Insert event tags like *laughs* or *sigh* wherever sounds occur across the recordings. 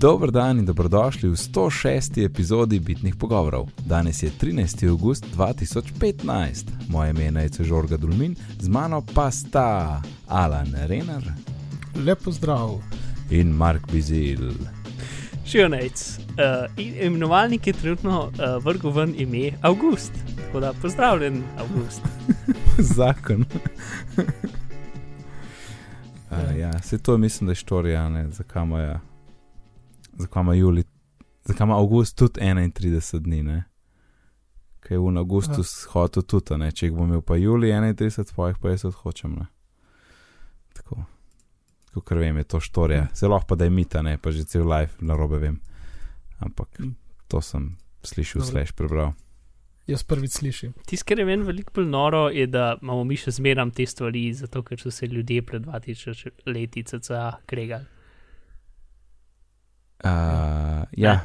Dobro dan in dobrodošli v 106. epizodi Bitnih pogovorov. Danes je 13. august 2015, moje ime je Žorga Dulmin, z mano pa sta Alan Renar. Lepo zdrav. In Mark Bizil. Šionec. Uh, imenovalnik je trenutno uh, vrgel ven ime August. Tako da pozdravljen, August. *laughs* Zakon. uh, ja, se to mislim, da je štorija, zakaj ima, zakaj ima Juli, zakaj ima August tudi 31 dni, ne? Kaj je v Augustu hotel tudi, ne? Če jih bom imel pa Juli 31, pa jih pa jaz odhočem, ne? Tako. Ker vem, je to štorija. Zelo pa da je mita, ne pa že cel life na robe vem. Ampak to sem slišal, sliš prebral. Jaz prvič slišim. Tisto, kar je meni veliko bolj noro, je, da imamo mi še zmeram te stvari, zato ker so se ljudje pred 2000 leti CCA kregali. Uh, ja,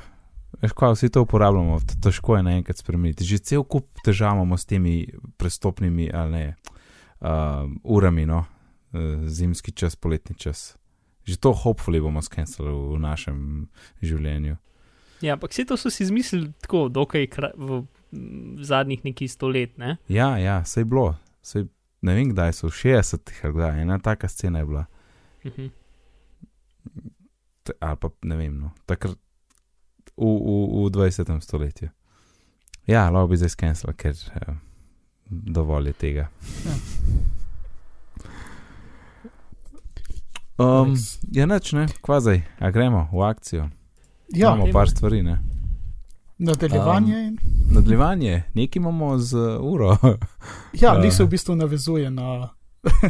veš, ko vsi to uporabljamo, težko je naenkrat spremeniti. Že cel kup težav imamo s temi prestopnimi ne, uh, urami, no, zimski čas, poletni čas. Že to, hopefully, bomo skenirali v našem življenju. Ja, ampak vse to so si izmislili tako, dokaj v v zadnjih nekaj sto let. Ne? Ja, ja, se je bilo, sej, ne vem kdaj so, v 60-ih, kdaj ena taka scena je bila. Uh -huh. Ali pa ne vem, no, takrat v, v, v 20. stoletju. Ja, lahko bi zdaj skenil, ker uh, dovolj je tega. Ja. Um, ja, neč ne, kvazaj, a gremo v akcijo. Ja, imamo par stvari, ne. Nadaljevanje. Um, nadaljevanje, nekaj imamo z uro. *laughs* ja, ali se v bistvu navezuje na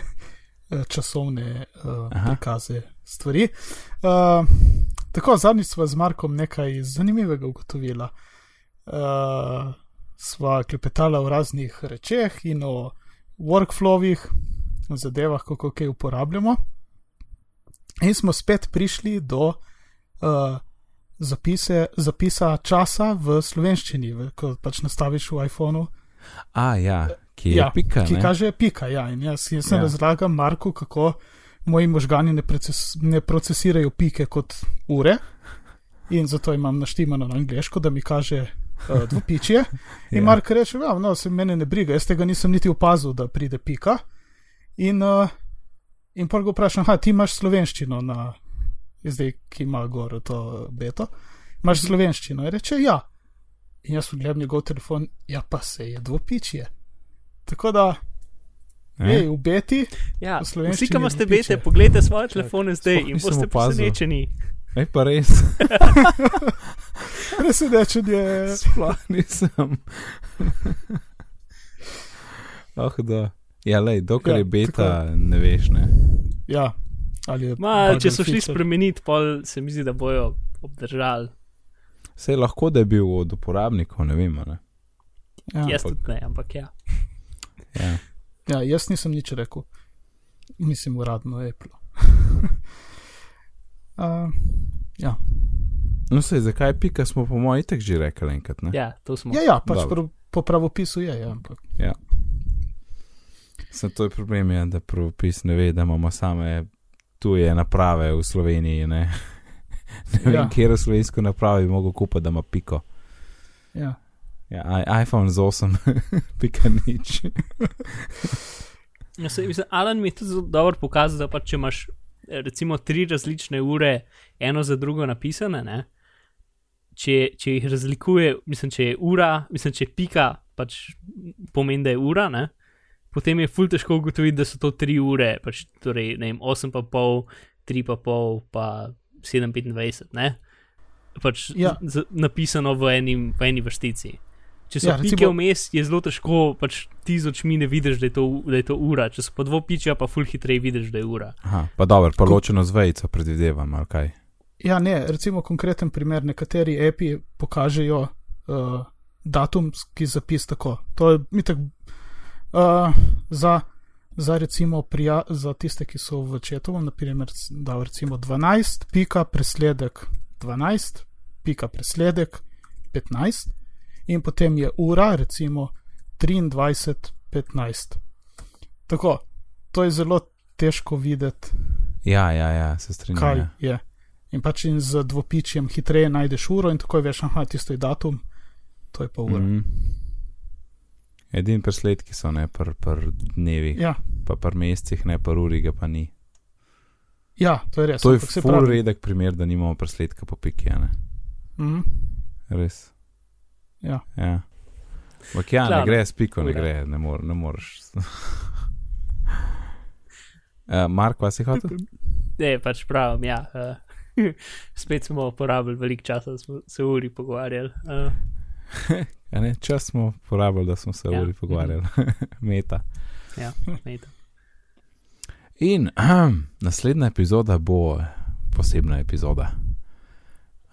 *laughs* časovne uh, prikaze stvari. Uh, tako, zadnjič smo z Markom nekaj zanimivega ugotovili. Uh, sva klepetala o raznih rečeh in o workflowih, o zadevah, kako kaj uporabljamo. In smo spet prišli do uh, zapise, zapisa časa v slovenščini, v, ko pač nastaviš v iPhonu. A, ja, ki je ja, pika. Ki kaže pika, ja. In jaz, jaz sem ja. razlagal Marku, kako moji možgani ne, proces, ne procesirajo pike kot ure. In zato imam naštimano na angliško, da mi kaže uh, dvopičje. In *laughs* ja. Mark reče, ja, no, se mene ne briga, jaz tega nisem niti opazil, da pride pika. In, uh, in pa ga vprašam, ti imaš slovenščino na zdaj, ki ima gor to beto, imaš slovenščino. In reče, ja. In jaz pogledam njegov telefon, ja, pa se je dvopičje. Tako da, hej, v beti. Ja, vsi, ki imate bete, pogledajte svoje telefone zdaj in boste presenečeni. Ej, pa res. *laughs* Presenečen je. Sploh nisem. oh, da. Ja, lej, dokler ja, je beta, tako, ne veš, ne. Ja, Ma, če so šli spremeniti, pol se mi zdi, da bojo obdržali. Se je lahko, da je bil od uporabnikov, ne vem. Ne? Ja, jaz tudi ne, ampak ja. ja. Ja. Jaz nisem nič rekel, mislim, uradno je Apple. *laughs* uh, ja. No, se, zakaj pika smo po mojem itek že rekli enkrat? Ne? Ja, to smo. Ja, ja pač prav, po pravopisu je. Ja, ampak. ja. Sem to je problem, ja, da pravopis ne ve, da imamo same tuje naprave v Sloveniji. Ne, *laughs* ne vem, ja. kje je slovensko napravo, bi mogel kupiti, da ima piko. Ja. Ja, iPhone z 8, *laughs* pika nič. ja, se, mislim, Alan mi je tudi dobro pokazal, da pa če imaš recimo tri različne ure, eno za drugo napisane, ne, če, če jih razlikuje, mislim, če je ura, mislim, če je pika, pač pomeni, da je ura. Ne, potem je ful težko ugotoviti, da so to tri ure, pač, torej ne vem, 8 pa pol, 3 pa pa 7,25, ne. Pač ja. z, napisano v, enim, v eni vrstici. Če so ja, pike vmes, je zelo težko, pač ti z očmi ne vidiš, da je, to, da je to ura. Če so pa dvo pičja, pa ful hitreje vidiš, da je ura. Aha, pa dobro, pa ločeno z vejco predvidevam, ali kaj. Ja, ne, recimo konkreten primer, nekateri API pokažejo uh, datumski zapis tako. To je mi tako uh, za, za, recimo, prija, za tiste, ki so v četu, naprimer, da je recimo 12, pika presledek 12, pika presledek 15, in potem je ura, recimo 23, 15. Tako, to je zelo težko videti. Ja, ja, ja, se strinjam. Kaj ja. je. In pač in z dvopičjem hitreje najdeš uro in takoj veš, aha, tisto je datum, to je pa ura. Mm. Edini presledki so ne pr, pr dnevi, Ja, pa pr mesecih, ne pr uri, ga pa ni. ja, to je res. To je ful redek primer, da nimamo presledka po piki, ne? Mhm. Res. Ja. Ja. Ampak ja, ne Klaro. gre s piko, ne Ura. gre, ne, mor, ne moreš. uh, *laughs* Mark, vas je hotel? Ne, pač pravim, ja. Uh, *laughs* spet smo porabili veliko časa, smo se uri pogovarjali. *laughs* Uh, Ja, ne, čas smo porabili, da smo se Ja. uri pogovarjali. Meta. ja, mejte. In ahem, naslednja epizoda bo posebna epizoda.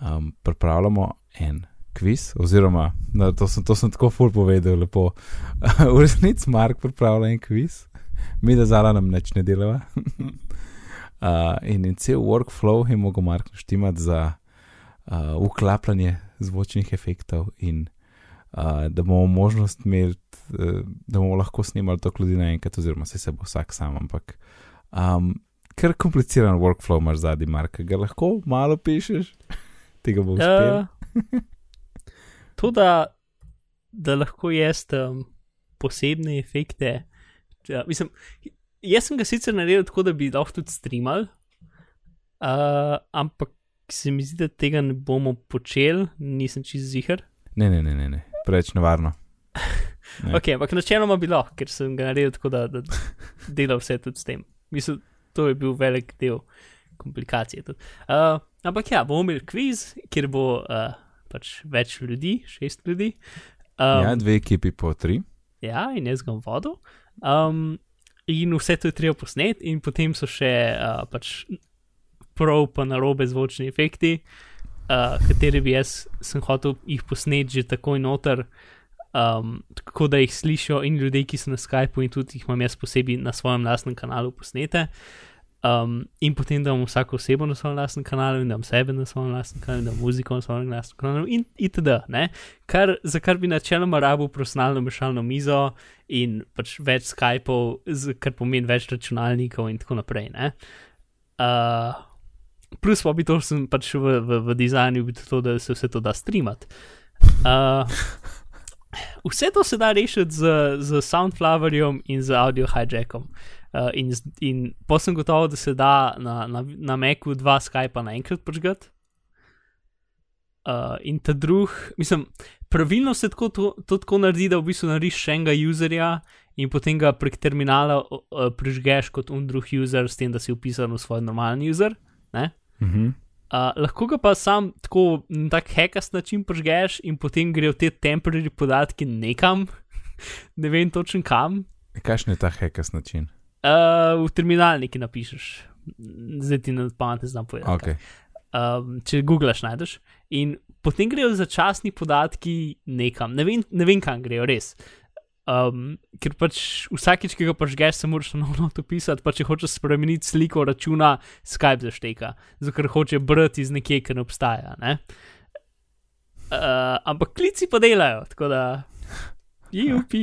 Um, pripravljamo en kviz, oziroma na, to, sem, to sem tako ful povedal, lepo. *laughs* v resnici Mark pripravlja en kviz, mi da zala nam nič ne delava. *laughs* uh, in, in cel workflow je mogel Mark naštimati za uh, uklapljanje zvočnih efektov in uh, da bomo možnost imeli, uh, da bomo lahko snimali to ljudi naenkrat, oziroma se, se bo vsak sam, ampak um, ker kompliciran workflow imaš zadnji, Mark, ga lahko malo pišeš, tega bo uspel. Uh, *laughs* to, da, da lahko jaz um, posebne efekte. Ja, mislim, jaz sem ga sicer naredil tako, da bi lahko tudi streamal, uh, ampak se mi zdi, da tega ne bomo počeli, nisem čist zihar. Ne, ne, ne, ne, ne. preveč nevarno. *laughs* Ne. Ok, ampak načeloma bi lahko, ker sem ga naredil tako, da, da dela vse tudi s tem. Mislim, to je bil velik del komplikacije. Tudi. Uh, ampak ja, bomo imeli kviz, kjer bo uh, pač več ljudi, šest ljudi. Um, Ja, dve ekipi po tri. Ja, in jaz ga vodil. Um, in vse to je treba posneti, in potem so še uh, pač prav pa narobe zvočni efekti, uh, kateri bi jaz sem hotel jih posneti že takoj noter, um, tako da jih slišijo in ljudje, ki so na Skypu, in tudi jih imam jaz posebej na svojem lastnem kanalu posnete. Um, in potem da imam vsako osebo na svojem lastnem kanalu, in da imam sebe na svojem lastnem kanalu, in da imam muziko na svojem lastnem kanalu, in itd. Kar, za kar bi načeloma rabil profesionalno mešalno mizo in pač več Skypov, kar pomeni več računalnikov in tako naprej. Uh, plus pa bi to sem pač v, v, v dizajnu, bi to, da se vse to da streamati. Uh, *laughs* vse to se da rešiti z, z Soundflowerjem in z audio hijackom. In, z- in pa sem gotov, da se da na, na, na Macu dva Skypa naenkrat počgati. Uh, in ta drug, mislim, pravilno se tako, to, to tako naredi, da v bistvu narediš še enega userja in potem ga prek terminala uh, prižgeš kot un drug user, s tem, da si upisan v svoj normalni user. Ne? Mhm. Uh, lahko ga pa sam tako na tak hekast način prižgeš in potem grejo te temporary podatki nekam, *laughs* ne vem točen kam, Kakšen je ta hekas način? Uh, v terminal nekaj napišeš. Zdaj ti na pamet znam povedati. Okay. um, če googlaš, najdeš. In potem grejo začasni podatki nekam, ne vem, ne vem kam grejo, res. Um, ker pač vsakič, ki ga pažgeš, se moraš na novo pisati, pa če hočeš spremeniti sliko računa, Skype zašteka, zato ker hoče brati iz nekje, ki ne obstaja. Ne? Uh, ampak klici pa delajo, tako da. UP.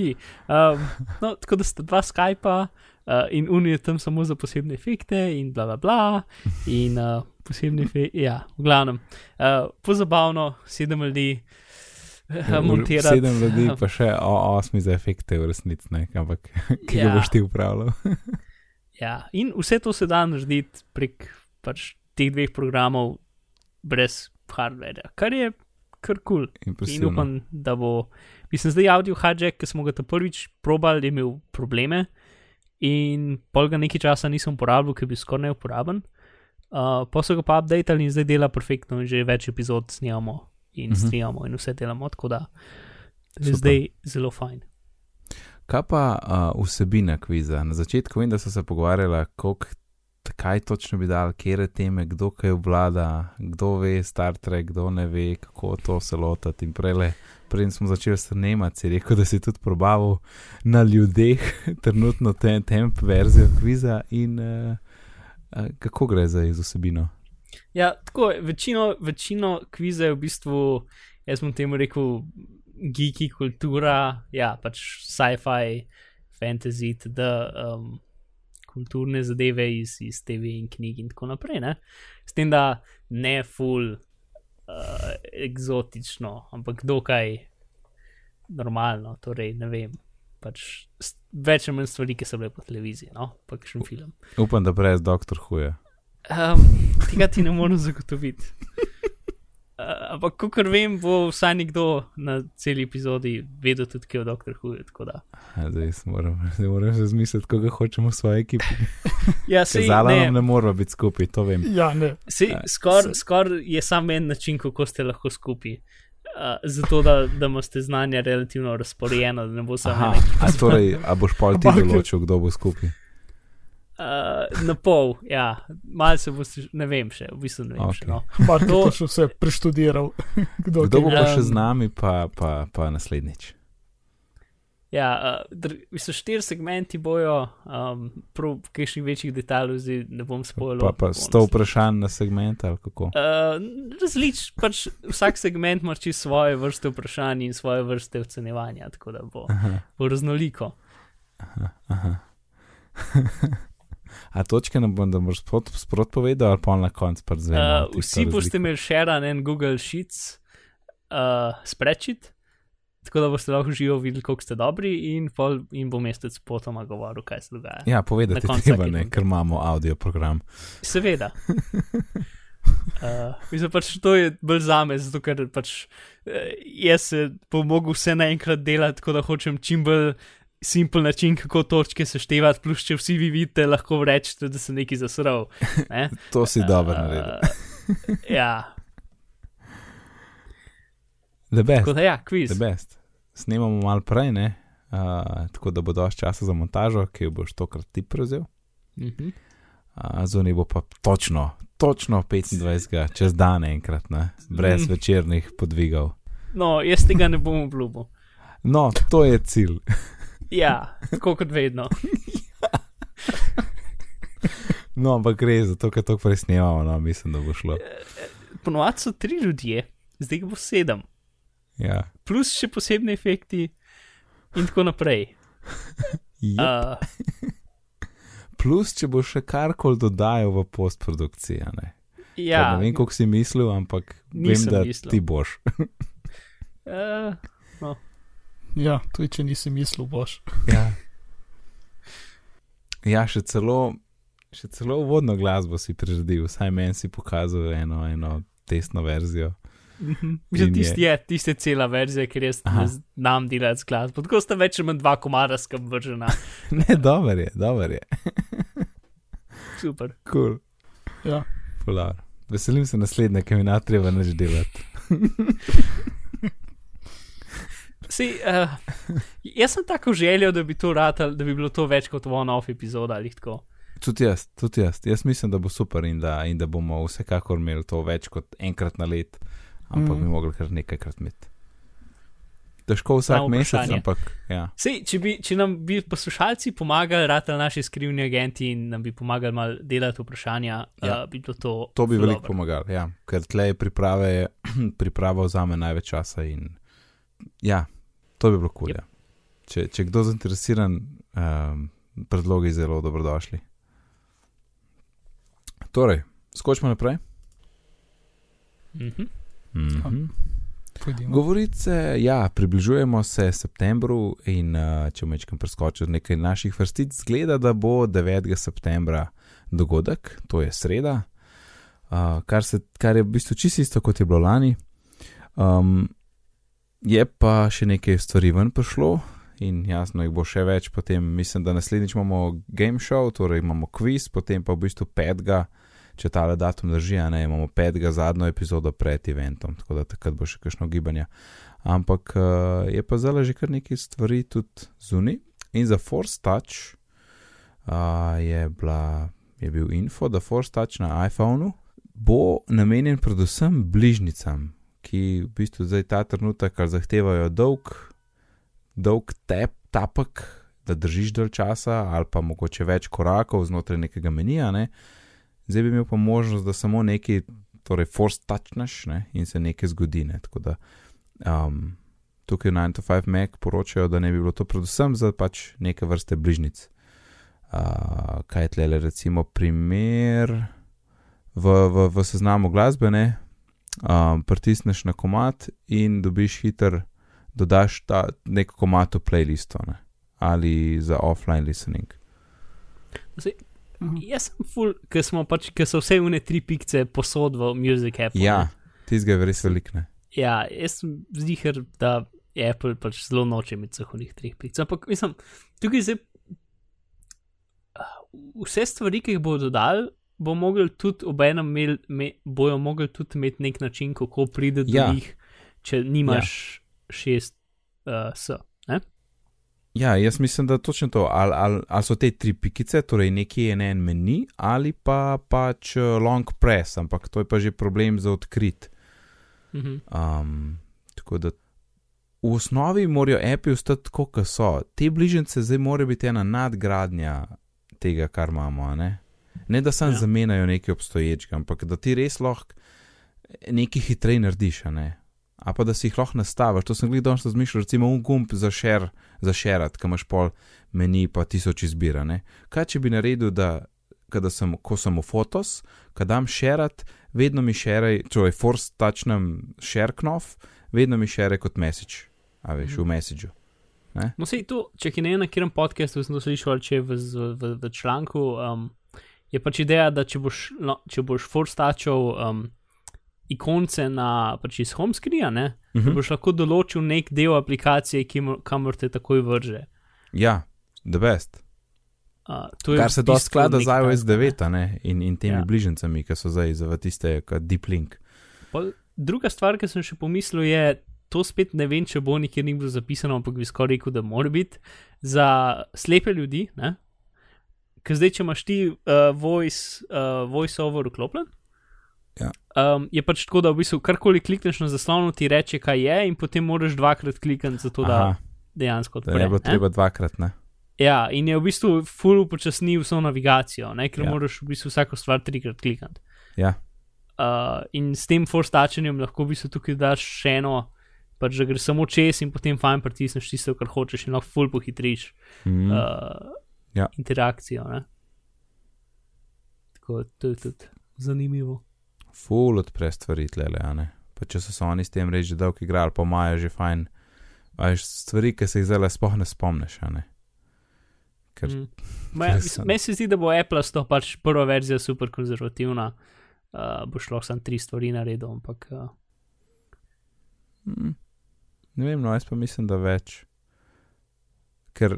Um, no, tako da sta dva Skypa uh, in Unijo tam samo za posebne efekte in bla bla bla. In uh, posebne efekte, ja, v glavnem. Uh, pozabavno, sedem ljudi uh, montirati. Sedem ljudi, *laughs* pa še o, osmi za efekte v resnici, ampak *laughs* ki Ja. ga boš ti upravljal. *laughs* Ja, in vse to se da narediti prek pač, teh dveh programov, brez hardware, kar je kar kul. Cool. In upam, da bo. Mislim, zdaj audio hijack, ki smo ga ta prvič probali, je imel probleme in pol ga nekaj časa nisem uporabljal, ker je bil skoraj neuporaben. Uh, pa so ga pa updatali in zdaj dela perfektno, in že več epizod snemamo in Mhm. mhm. streamamo in vse delamo, tako da je zdaj zelo fajn. Kaj pa uh, vsebina kviza? Na začetku vem, da so se pogovarjali, koliko, kaj točno bi dal, kje teme, kdo kaj obvlada, kdo ve Star Trek, kdo ne ve, kako to se lotati. In prele, preden smo začeli snemati, si rekel, da si tudi probavil na ljudeh, *laughs* trenutno te, temp verzijo kviza in uh, kako gre za iz vsebino. Ja, tako je. Večino, večino kviza je v bistvu, jaz bom temu rekel, geeki kultura, ja, pač sci-fi, fantasy, da, um, kulturne zadeve iz, iz TV in knjig in tako naprej. Ne? S tem, da ne full uh, eksotično, ampak dokaj normalno, torej ne vem. Pač več ali manj stvari, ki so bile po televiziji, no, pa še film. Upam, da brez doktor huje. Um, tega ti ne morem zagotoviti. Uh, ampak, kot vem, bo vsaj nekdo na celi epizodi vedel tudi, kaj je doktor Huje. *laughs* Zdaj moram, moram se zmisliti, koga hočemo v svoji ekipi. *laughs* ja, se jim zdi, da ne moramo biti skupaj, to vem. Ja, Skoraj skor je samo en način, kako ste lahko skupaj. Uh, zato, da, da imate znanje relativno razporejeno, da ne bo samo torej, a boš pa ti določil, kdo bo skupaj? Uh, na pol, ja, malo se bo, ne vem še, v bistvu ne vem. Okay. Še, no. Mar to še vse preštudiral. *laughs* Kdo, Kdo bo pa um, še z nami, pa, pa, pa naslednjič? Ja, uh, mislim, štiri segmenti bojo, um, prav kakšnih večjih detajlih, zdaj ne bom spojil. Pa, pa sto vprašanj na segment ali kako? Uh, Različ, pač vsak segment ima čisto svoje vrste vprašanj in svoje vrste ocenjevanja, tako da bo, bo raznoliko. Aha, aha. *laughs* A točke ne bom, da boš sprot povedal, ali pa na koncu pa zvem. Uh, vsi boste imeli še en Google Sheets uh, spreadsheet, tako da boste lahko živo videli, koliko ste dobri in, pol, in bo mesec potoma govoril, kaj se dogaja. Ja, povedati je treba, ne, ker imamo audio program. Seveda. Uh, *laughs* mislim, pač to je bolj za me, zato ker pač, uh, jaz se bom mogel vse naenkrat delati, tako da hočem čim bolj simpel način, kako točke seštevati, plus če vsi vi vidite, lahko rečete, da sem neki zasrl. Ne? *laughs* to si dobro uh, naredil. *laughs* ja. The best. Tako da ja, kviz. The best. Snemamo malo prej, ne? Uh, tako da bo dovolj časa za montažo, ki jo boš tokrat ti prevzel. Uh -huh. uh, Zunaj bo pa točno, točno 25, čez dan enkrat, ne? brez mm. večernih podvigov. No, jaz tega ne bom obljubil. No, to je cilj. Ja, tako kot vedno. *laughs* no, ampak gre za to, kar to presnemamo, no, mislim, da bo šlo. Eh, ponovadi so tri ljudje, zdaj bo sedem. Ja. Plus še posebni efekti in tako naprej. *laughs* Yep. Uh, Plus, če bo še karkoli dodajal v postprodukciji. Ne? Ja, ne vem, kako si mislil, ampak vem, da mislil. ti boš. uh, *laughs* no. Ja, tudi če nisi mislil, boš. *laughs* ja. ja, še celo, še celo vodno glasbo si priredil, vsaj meni si pokazal eno, eno testno verzijo. Mhm. Že tisti je, tisti je cela verzija, ker jaz ne znam delati z glasbo. Tako sta več ali manj dva komara skam vržena. *laughs* ne, dober je, dober je. *laughs* Super. Cool. Ja. Polar. Veselim se naslednje, ki mi na treba neč delati. Si, uh, jaz sem tako želel, da bi, ratal, da bi bilo to več kot one-off epizoda ali tako. Tudi jaz, tudi jaz. Jaz mislim, da bo super in da, in da bomo vsekakor imeli to več kot enkrat na let, ampak mm. bi mogli kar nekajkrat imeti. Težko vsak mesec, ampak. Ja. Sej, če, bi, če nam bi poslušalci pomagali, rata naši skrivni agenti in nam bi pomagali malo delati vprašanja, ja. uh, bi bilo to. To bi veliko pomagalo, ja. ker tle je priprave, *clears throat* priprava vzame največ časa in ja. To bi bilo kul. Cool, yep. Ja. če, če kdo zainteresiran, um, predlogi zelo dobrodošli. Torej, skočimo naprej. Mm -hmm. Mm -hmm. Govorice, ja, približujemo se septembru in uh, če mečkam preskočil nekaj naših vrstic, zgleda, da bo 9. septembra dogodek, to je sreda, uh, kar, se, kar je v bistvu čisto isto kot je bilo lani. Um, Je pa še nekaj stvari ven prišlo in jasno jih bo še več. Potem mislim, da naslednjič imamo game show, torej imamo quiz, potem pa v bistvu petega, če ta datum drži, ne imamo petega zadnjo epizodo pred eventom, tako da takrat bo še kakšno gibanje. Ampak uh, je pa zelo že kar nekaj stvari tudi zunaj. In za Force Touch uh, je, bila, je bil info, da Force Touch na iPhonu bo namenjen predvsem bližnjicam, ki v bistvu zdaj ta trenutek zahtevajo dolg, dolg tep, tapek, da držiš dalj časa, ali pa mogoče več korakov znotraj nekega menija. Ne? Zdaj bi imel pa možnost, da samo nekaj, torej force touchneš ne? in se nekaj zgodi. Ne? Tako da um, tukaj 9 to 5 Mac poročajo, da ne bi bilo to predvsem za pač neke vrste bližnjic. Uh, kaj je tle, recimo, primer v, v, v seznamu glasbene, um, pritisneš na komat in dobiš hiter, dodaš ta neko komat v playlisto ne? ali za offline listening. Zdaj, jaz sem full, ker smo pač, ker so vse une tri pikce posod v Music App. Ja, tizga je res velikne. Ja, jaz sem zdiher, da Apple pač zelo noče imeti vseh unih treh pikcev. Ampak mislim, tukaj zdaj. Vse stvari, ki jih bodo dodali, bo mogel tudi obenem imel, me, bojo mogli tudi imeti nek način, kako pride do Ja. njih, če nimaš ja. šest uh, s. Ne? Ja, jaz mislim, da točno to. Ali, ali, ali so te tri pikice, torej nekje je en meni, ali pa pač eh, long press, ampak to je pa že problem za odkrit. Mhm. Um, tako da v osnovi morajo api ostati tako, kot so. Te bližnjice zdaj morajo biti ena nadgradnja tega, kar imamo. Ne, ne da sam Ja. ja. zamenjajo nekaj obstoječega, ampak da ti res lahko nekaj hitreje narediš. a Ne? A pa da si jih lahko nastaviš. To sem gledal, da zmišljal, recimo, un gumb za share, za sharat, ki imaš pol meni, pa tisoč izbira. Ne? Kaj če bi naredil, da kada sem, ko sem v fotos, kad dam sharat, vedno mi šeraj, je force touchnem share knof, vedno mi šeraj kot message, a veš, Mhm. v messageu. No, sej to, če ki ne na katerem podkastu sem to slišal, če v, v, v, v članku, um, je pač ideja, da če boš, no, če boš forstačal um, ikonce na pač iz home screena, ne, uh Mhm. -huh. boš lahko določil nek del aplikacije, kamor te takoj vrže. Ja, the best. Uh, Kar se dosti sklada z iOS tak, ne. 9 a ne, in, in temi ja. bližnjicami, ki so zdaj za tiste, kot Deep Link. Pol, druga stvar, ki sem še pomislil, je, to spet ne vem, če bo nikjer ni bilo zapisano, ampak bi skoraj rekel, da mora biti za slepe ljudi. ne. Ker zdaj, če imaš ti uh, voice, uh, voice over vklopljen, Ja. um, je pač tako, da v bistvu karkoli klikneš na zaslonu, ti reče, kaj je, in potem moraš dvakrat klikati, zato da Aha, dejansko odpreš. ne bo treba dvakrat, ne. Ja, in je v bistvu full upočasni vso navigacijo, ne? ker ja. Moraš v bistvu vsako stvar trikrat klikati. Ja, Uh, in s tem forstačenjem lahko v bistvu tukaj daš še eno, pač da gre samo čez in potem fajn pritisneš tisto, kar hočeš in lahko full pohitriš mm, uh, Ja. interakcijo. Ne? Tako to je tudi zanimivo. full odpre stvari tlele, a ne. Pa če so se oni s tem reči dolg igrali, pa imajo že fajn, veš, stvari, ki se jih zdaj le spoh ne spomniš, a ne. Ker, Mm. *laughs* Ma ja, mislim, Meni se zdi, da bo Apple s to pač prva verzija super konzervativna, uh, bo šlo samo tri stvari naredil, ampak uh, Mm. Ne vem, no, jaz pa mislim, da več. Ker,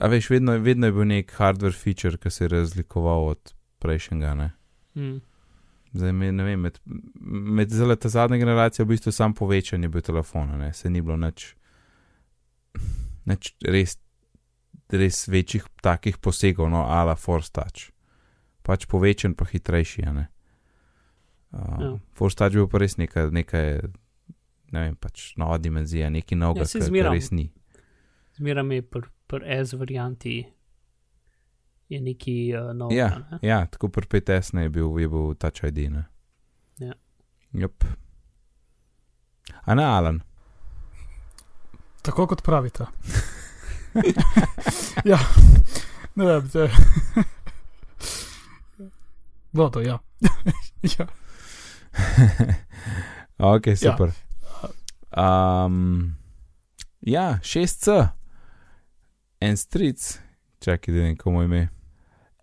a veš, vedno, vedno je bil nek hardware feature, ki se je razlikoval od prejšnjega. Ne? mm. Zdaj, ne vem, med, med zelo ta zadnja generacija v bistvu sam povečanje bil telefona, ne? se ni bilo nič, nič res, res večjih takih posegov, no, ala Force Touch. Pač povečen, pa hitrejši, ne. Uh, Ja. ja. Force Touch bil pa res nekaj, nekaj ne vem, pač nova dimenzija, nekaj novega, Ja, kar res ni. Zmeraj je pri pr S varianti je neki uh, nov. Ja, ja, tako pri 5S ne je bil, je bil Touch ID. Ne? Ja. Yep. A ne, Alan? Tako kot pravite. *laughs* ja, ne vem, te. Vodo, ja. *laughs* ja. *laughs* ok, Ja. super. Um, ja, 6C, en stric, čakaj, da ne komu ime.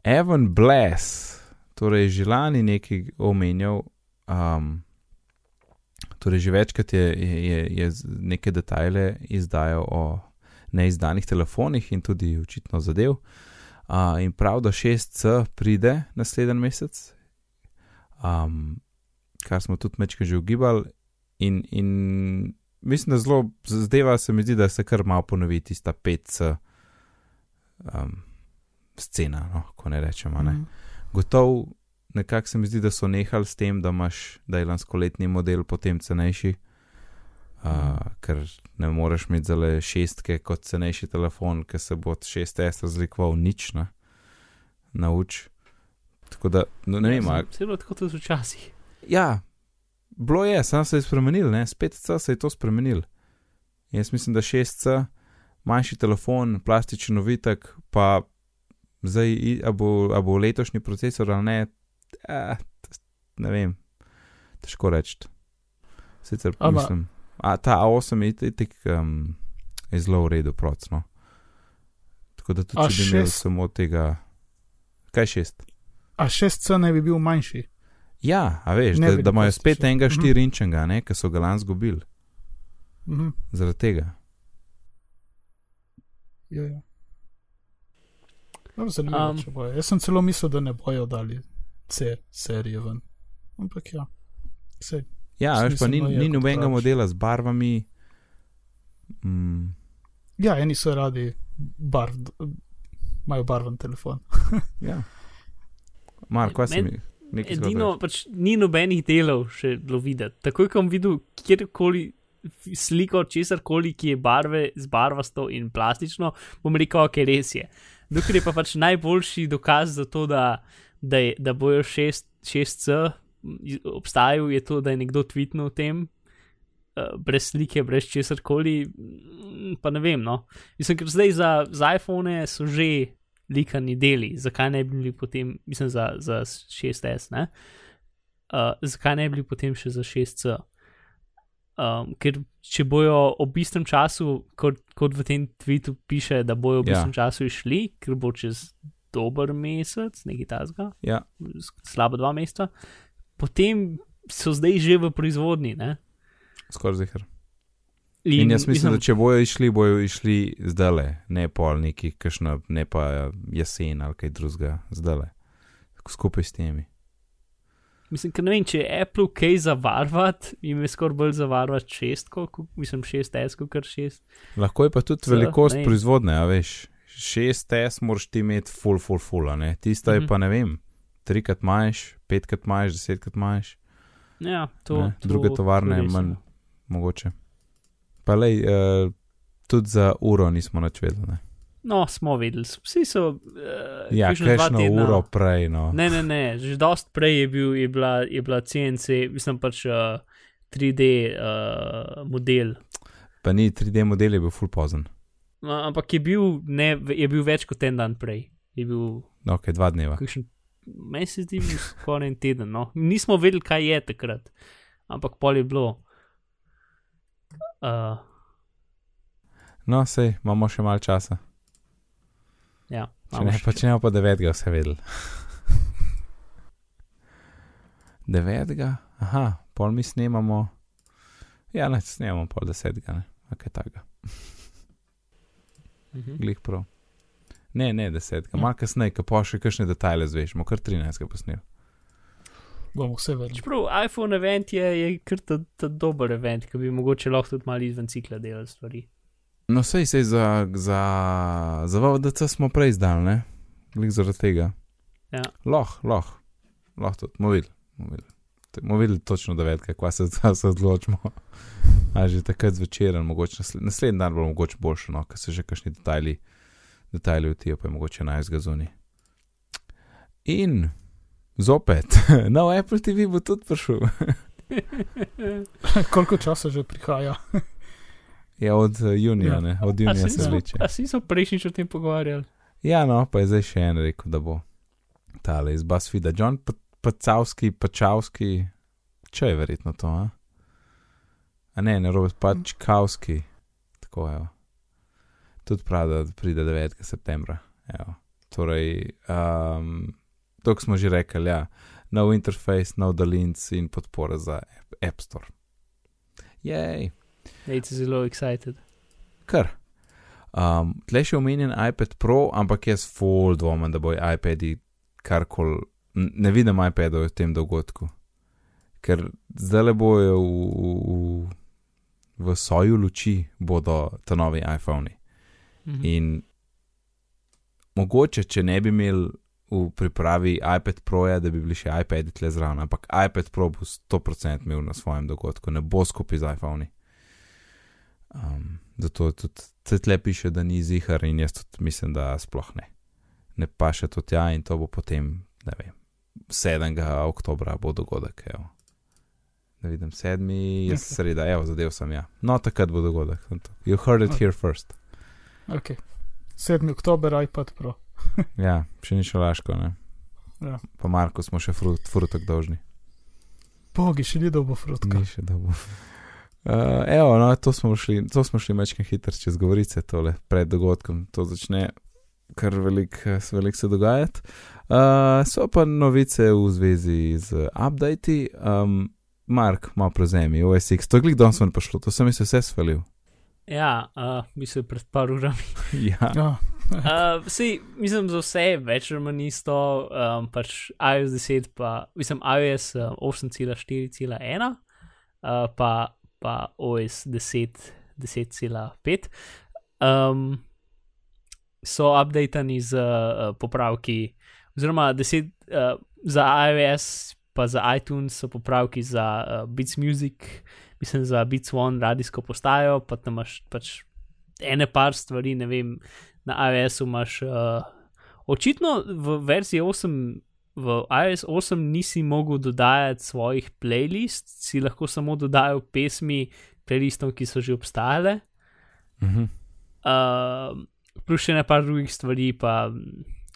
Evan Bless, torej že lani nekaj omenjal, um, torej že večkrat je, je, je, je neke detajle izdajal o neizdanih telefonih in tudi očitno zadev. Uh, in prav, da 6C pride naslednji mesec, um, kar smo tudi mečke že ugibali. In, in mislim, da zelo zdeva se mi zdi, da se kar malo ponovi tista 5C um, scena, no, ko ne rečemo. Ne. Mhm. Gotov, nekako se mi zdi, da so nehali s tem, da imaš, da je lanskoletni model potem cenejši. Uh, ker ne moreš imeti zale šestke kot cenejši telefon, ker se bo od 6S razlikoval nič, ne? nauč. Tako da, no, ne vem, a- Vse je bilo tako tudi včasih. Ja, bilo je, samo se je spremenil, ne, spet C se je to spremenil. Jaz mislim, da 6C, manjši telefon, plastičen novitek, pa Zdaj, a bo, a bo letošnji procesor ali ne, eh, ne vem, težko reči. Sicer Ama- mislim, a ta A8 je tik um, je zelo v redu, procno. Tako da tudi A če bi imel šest? samo tega, kaj šest. A 6C ne bi bil manjši. Ja, a veš, Ne da, da imajo spet enega Mhm. 4-inčnega, ne, ki so ga lani zgubili, Mhm. zaradi tega. Ja, ja. No, zanimivo, Um, če bojo. Jaz sem celo mislil, da ne bojo dali C serije ven. Ampak ja, vse. Ja, veš, pa ni, ni nobenega modela z barvami. Mm, Ja, eni so radi barv, imajo barven telefon. *laughs* ja. Marko, kaj si mi? Edino, pač ni nobenih delov še bilo videti. Takoj, ko bom videl kjerkoli sliko česar koli, ki je barve z barvasto in plastično, bom rekel, ok, res je. Dokler je pa pač najboljši dokaz za to, da, da, je, da bojo 6, 6C obstajal, je to, da je nekdo tweetnil o tem, uh, brez slike, brez česar koli, pa ne vem. No. Mislim, ker zdaj za, za iPhone so že likani deli, zakaj ne bi bili potem, mislim, za, za 6S, ne? Uh, zakaj ne bi bili potem še za 6C? Um, ker če bojo ob istem času, kot, kot v tem tvitu piše, da bojo ob Ja. istem času išli, ker bo čez dober mesec, nekaj tasga, Ja, slabo dva meseca, potem so zdaj že v proizvodni. Ne? skoraj zihar. In jaz mislim, da če bojo išli, bojo išli zdaj, ne pol neki, kakšna, ne pa jesen ali kaj drugega, zdaj. Skupaj s temi. Mislim, ker ne vem, če je Apple kaj zavarvati, jim je skoraj bolj zavarvati šestko, ko- mislim 6S, kot kar 6. Lahko je pa tudi velikost ne. proizvodne, a veš. 6S moraš ti imeti full, full, full, a ne. Tista je Mhm. pa ne vem, trikrat manjš, petkrat manjš, desetkrat manjš. Ja, to, ne. to, Druge tovarne to je manj, ja. mogoče. Pa lej, uh, tudi za uro nismo. Ne? No, smo vedeli, vsi so. Uh, Ja, kakšno tedna- uro prej, no. Ne, ne, ne, že dost prej je, bil, je, bila, je bila CNC, mislim pač uh, 3D uh, model. Pa ni 3D model, je bil full pozen. No, ampak je bil, ne, je bil več kot en dan prej. Je bil No, ok, dva dneva. kakšen, meni se zdi, bil skoraj en teden. No. Nismo vedeli, kaj je takrat, ampak pol je bilo. Uh, No, sej, imamo še malo časa. Ja, Če ne, ne, pa devetega vse vedeli. devetega, aha, pol mi snemamo. Ja, ne, snemamo pol desetega, ne, a kaj takega, Mhm. glih prav. Ne, ne, desetega, Ja. malo kasneje, ko pa še kakšne detajle zveš, kar 13 posnel. Bomo vse vedeli. Čeprav iPhone event je, je kar ta, ta dober event, ki bi mogoče lahko tudi malo izven cikla delal stvari. No, sej, sej za, za, za VDC smo prej izdali, ne, glih zaradi tega. Ja. Lahko, lahko, lahko tudi, bomo videli. bomo videli. Točno devetka, kva se, se odločimo. A že takrat zvečer, mogoče nasled, naslednji dan bo mogoče boljše, no, ker se že kakšni detajli, detajli vtijo, pa je mogoče najzga zunaj. In zopet, *laughs* nov Apple TV bo tudi prišel. *laughs* Koliko časa že prihaja? Je od eh, junija, Ja. ne, od junija se vleče. A si smo prejšnjič o tem pogovarjali? Ja, no, pa je zdaj še en rekel, da bo tale iz Basfida, John Pa- Pacavski, Pačavski, če je verjetno to, a? A ne, ne, Robert Pačkavski, tako je. Tudi pravi, da pride 9. septembra. Evo. Torej, um, to smo že rekli, ja, nov interfejs, nov dalinc in podpora za App, App Store. Jej, Nejci zelo excited. kar. Um, tle še omenjen iPad Pro, ampak jaz full dvomim, da bojo iPadi karkoli. Ne vidim iPadov v tem dogodku, ker zdaj le bojo v, v, v soju luči, bodo ta novi iPhoni. Mhm. In mogoče, če ne bi imeli v pripravi iPad Proja, da bi bili še iPadi tle zraven, ampak iPad Pro bo 100% imel na svojem dogodku, ne bo skupaj z iPhoni. Um, zato tudi tle piše, da ni zihar in jaz tudi mislim, da sploh ne. Ne pa še to tja in to bo potem, ne vem, 7. oktobra bo dogodek. Evo. Da vidim, 7. je Ok. sreda, evo, zadev sem ja. No, takrat bo dogodek. You heard it Ok. here first. Okay. 7. oktober, iPad Pro. *laughs* ja, še ni šalaško, ne. Ja. Pa Marko smo še frut, frutok dolžni. Bogi, še ni dobo frutka. Ni še dobro. Uh, evo, no, to smo šli, to smo šli mečkaj hitro čez govorice, tole pred dogodkom. To začne kar velik, velik se dogajati. Uh, so pa novice v zvezi z updati. Um, Mark, malo prevzemi, OSX, to je glik danes ven prišlo, to sem se vse svalil. Ja, uh, mislim, pred par urami. *laughs* ja. Ja, Uh, sej, mislim, za vse je več ali manj isto, um, pač iOS 10, pa mislim, iOS uh, 8.4.1, uh, pa, pa OS 10, 10.5. Um, so updatani z uh, popravki, oziroma 10, uh, za iOS, pa za iTunes so popravki za uh, Beats Music, mislim, za Beats One radijsko postajo, pa tam imaš pač ene par stvari, ne vem na iOS-u imaš. Uh, očitno v verziji 8, v iOS 8 nisi mogel dodajati svojih playlist, si lahko samo dodajal pesmi playlistom, ki so že obstajale. Mhm. Uh, plus še ne par drugih stvari, pa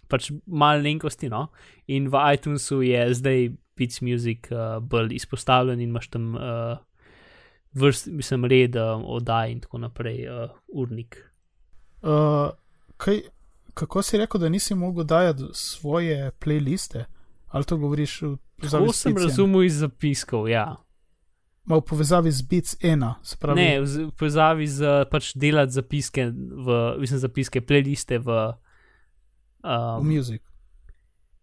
pač malo lenkosti. No? In v iTunesu je zdaj Beats Music uh, bolj izpostavljen in imaš tam uh, vrst, mislim, red uh, oddaj in tako naprej, uh, urnik. uh, kaj, kako si rekel, da nisi mogel dajati svoje playliste? Ali to govoriš v povezavi To s sem Beatsem? razumel iz zapiskov, ja. Ma v povezavi z Beats 1, se pravi. Ne, v v povezavi z pač delati zapiske, v, mislim, zapiske, playliste v. v Um, Music.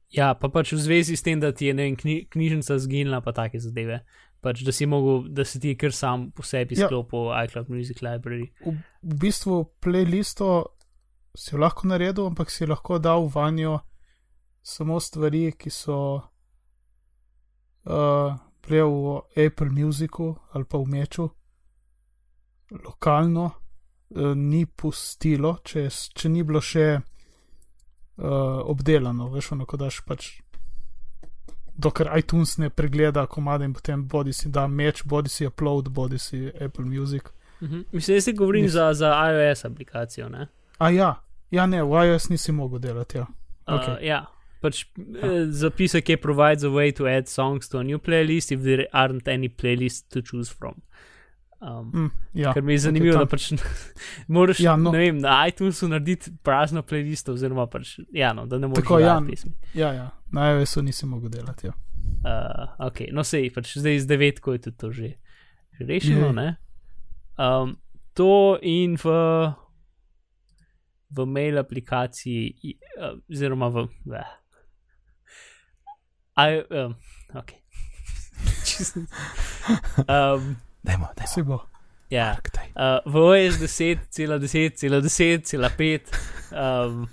ja, pa pač v zvezi s tem, da ti je ne vem, kni, knjižnica zginila, pa take zadeve. Pač, da si mogel, da si ti kar sam po sebi Ja. sklopil iCloud Music Library. V, v bistvu playlisto si jo lahko naredil, ampak si lahko dal vanjo samo stvari, ki so uh, prej v Apple Musicu ali pa v Meču, lokalno, uh, ni pustilo, če, če ni bilo še uh, obdelano, veš, ono, ko daš pač. Dokler iTunes ne pregleda komade in potem bodi si da meč, bodi si upload, bodi si Apple Music. Mhm. Mislim, da se govorim Nis- za, za iOS aplikacijo. Ne? A ja, ja ne, v iOS nisi mogel delati. Ja. Uh, Okej. ja. Pač, eh, zapisek je provides a way to add songs to a new playlist if there aren't any playlists to choose from. Um, Mm, ja. Ker mi je zanimivo, tam- da pač *laughs* moraš Ja, no. ne vem, na iTunesu narediti prazno playlisto, oziroma pač, ja, no, da ne moreš Tako, ja. dodajati pesmi. Ja, ja, na iOS-u nisi mogel delati. Ja. Uh, ok, no sej, pač zdaj z devetko je to že rešeno? Um, to in v, v mail aplikaciji, uh, oziroma v. Uh, I, um, ok. *laughs* um, Dajmo, dajmo. Se bo. ja. Uh, v OS 10.10.10.10 um,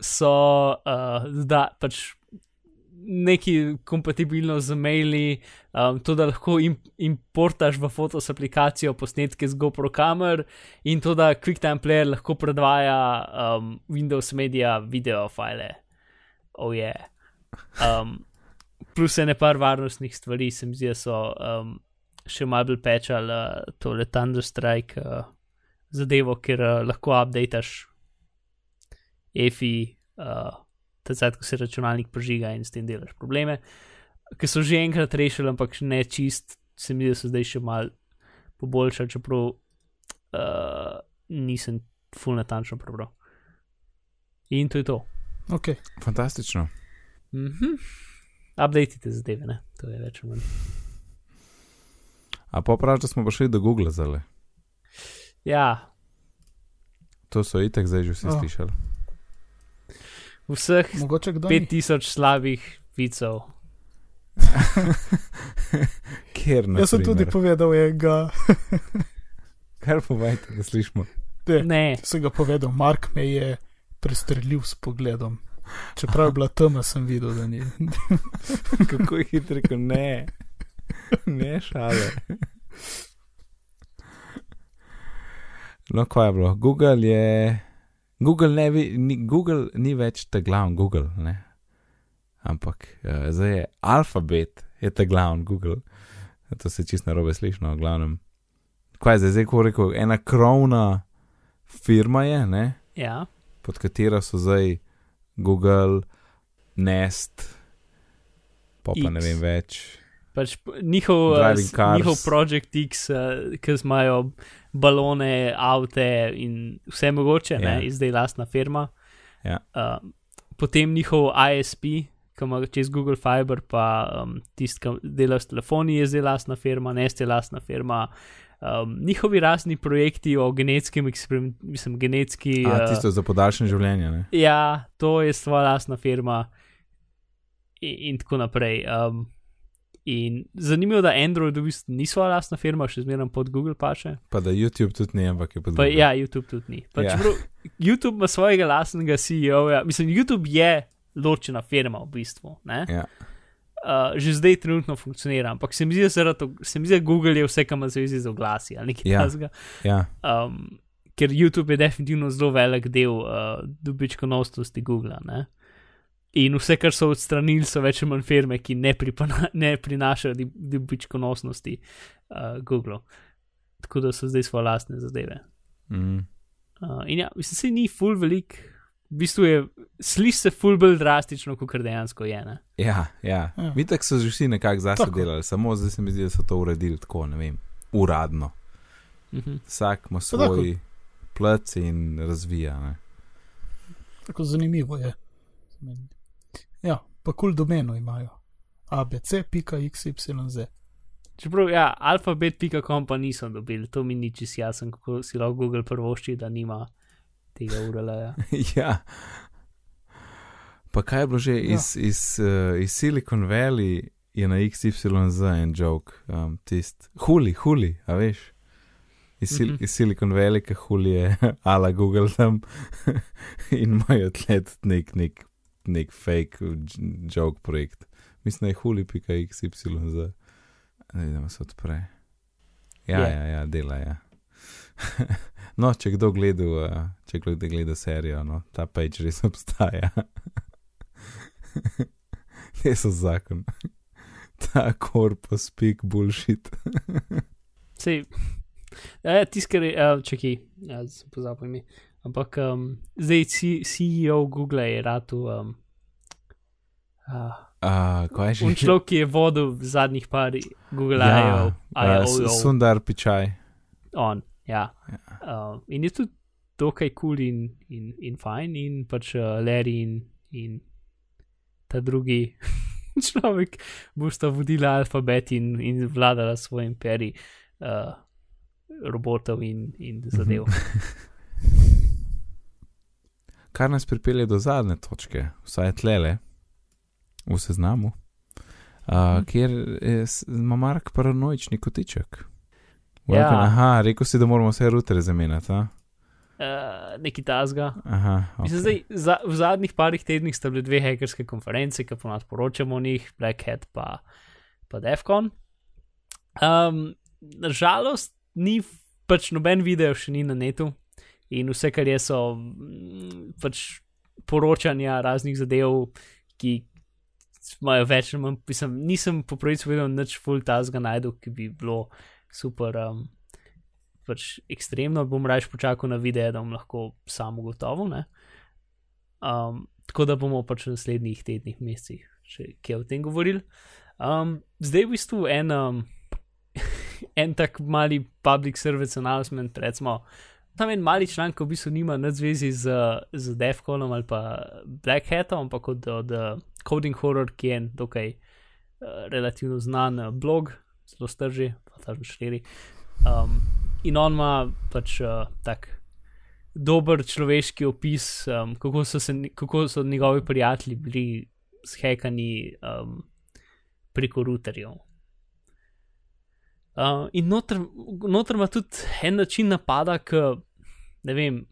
so uh, da pač neki kompatibilno z maili, um, to da lahko im, importaš v Photos aplikacijo posnetke z GoPro kamer in to da QuickTime Player lahko predvaja um, Windows Media video file. Oh. Yeah. Um, plus ene par varnostnih stvari, se mi zdi, da so um, še malo bolj pečali uh, tole Thunderstrike uh, zadevo, ker uh, lahko updateš EFI, uh, takrat, ko se računalnik požiga in s tem delaš probleme, ki so že enkrat rešili, ampak še ne čist, se mi zdi, da so zdaj še mal poboljšali, čeprav uh, nisem full natančno prebral. In to je to. Okay. Fantastično. Mhm. Updatite zadeve, ne? To je več ali manj. A pa praviš, da smo prišli do Google zdaj. Ja, To so itek zdaj že vsi Oh. slišali. Vseh Mogoče kdo ni. 5000 slabih vicev. *laughs* Ker ne. Jaz sem tudi povedal, je ga. *laughs* Kar povejte, da slišimo. Ne, Ne, sem ga povedal, Mark me je prestrelil s pogledom. Čeprav je bila tema, sem videl, da ni. *laughs* Kako je hitro rekel, ne. Ne šale. No, kaj je bilo? Google je. Google, ne vi, ni, Google ni več ta glavni Google, ne. Ampak uh, zdaj je alfabet, je ta glavni Google. To se čisto narobe sliši, no, v glavnem. Kaj je zdaj, zdaj, ko rekel, ena krovna firma je, ne, ja, pod katero so zdaj Google, Nest, pa, pa ne X. vem več. Pač njihov, uh, cars. njihov Project X, uh, ki imajo balone, avte in vse mogoče, Ja. ne, in zdaj lastna firma. Ja. Uh, potem njihov ISP, ki ima čez Google Fiber, pa um, tisti, ki dela s telefoni, je zdaj lastna firma, Nest je lastna firma. Um, njihovi razni projekti o genetskem eksperimentu, mislim, genetski. A, uh, tisto za podaljšanje življenja. Ne? Ja, to je svoja lastna firma in, in tako naprej. Um, in zanimivo, da Android v bistvu ni svoja lastna firma, še zmeraj pod Google paše. Pa da YouTube tudi ne, ampak je pod Pa, Google. ja, YouTube tudi ni. Pa, Ja. čeprav YouTube ima svojega lastnega CEO-ja, mislim, YouTube je ločena firma v bistvu. ne. Ja. Uh, že zdaj trenutno funkcionira, ampak se mi zdi, da se mi zdi, da Google je vse, kar ima zvezi z oglasi ali nekaj Ja. takega. Ja. Um, ker YouTube je definitivno zelo velik del uh, dobičkonosnosti Google. Ne? In vse, kar so odstranili, so več ali manj firme, ki ne, pripana, ne prinašajo di- dobičkonosnosti uh, Google. Tako da so zdaj svoje lastne zadeve. Mm. Uh, in ja, mislim, se ni full velik, v bistvu je, sliši se full bolj drastično, kot dejansko je. Ne? Ja, ja. Ja. Vitek so že vsi nekako zase Tako. delali, samo zdaj se mi zdi, da so to uredili tako, ne vem, uradno. Mhm. Vsak ima tako. svoj plec in razvija. Ne? Tako zanimivo je. Ja, pa kul cool domeno imajo. abc.xyz. Čeprav, ja, alfabet.com pa nisem dobil, to mi ni čisto jasno, kako si lahko Google prvošči, da nima tega URL-ja. *laughs* ja. Pa kaj je bilo že Ja. iz, iz, uh, iz Silicon Valley, je na XYZ en joke, um, tist, huli, huli, a veš. Iz, sil, Mhm. iz Silicon Valley, ki huli je *laughs* ala Google tam *laughs* in imajo tlet nek, nek, nek fake j- joke projekt. Mislim, da je huli.xyz. Ne vem, se odpre. Ja, Je. ja, ja, dela, ja. *laughs* no, če kdo gleda, uh, če kdo gleda serijo, no, ta page res obstaja. *laughs* Te so zakon. *laughs* ta korpus speak bullshit. Sej, ja, tiskar je, uh, čakaj, sem pozabil ime. Ampak um, zdaj CEO Google je ratu. Um, uh, Uh, kaj je že? Človek, ki je vodil zadnjih par Google ja, I.O. uh. Sundar Pičaj. on. Ja. Uh, in je tudi dokaj kul cool in, in, in fajn, in pač uh, Larry in, in ta drugi *laughs* človek bosta vodila alfabet in, in vladala svoj imperij uh, robotov in, in zadev. *laughs* Kar nas pripelje do zadnje točke, vsaj tlele, v seznamu, uh, Mhm. kjer je Mark paranoični kotiček. Ja. Ja. Aha, rekel si, da moramo vse rutere zamenjati. a? Uh, neki tasga. Aha, Okay. Mislim, zdaj, za, v zadnjih parih tednih sta bile dve hekerske konference, ki ponad poročamo o njih, Black Hat pa, pa Defcon. Um, Nažalost, ni pač noben video še ni na netu in vse, kar je, so mm, pač poročanja raznih zadev, ki imajo več manj. Mislim, nisem po pravici videl nič full tasga najdu, ki bi bilo super. Um, pač ekstremno, bom raje počakal na videe, da bom lahko sam ugotovil. ne. Um, tako da bomo pač v naslednjih tednih, mesecih še kaj o tem govorili. Um, zdaj v bistvu en, um, *laughs* en tak mali public service announcement, recimo. Tam en mali članek, v bistvu nima nič zvezi z, z Defconom ali pa Black Hatom, ampak od, od uh, Coding Horror, ki je en dokaj uh, relativno znan uh, blog, zelo strži, pa tam štiri. Um, in on ima pač uh, tak dober človeški opis, um, kako, so se, kako so njegovi prijatelji bili zhekani um, preko routerjev. Uh, in noter, noter ima tudi en način napada, ki ne vem,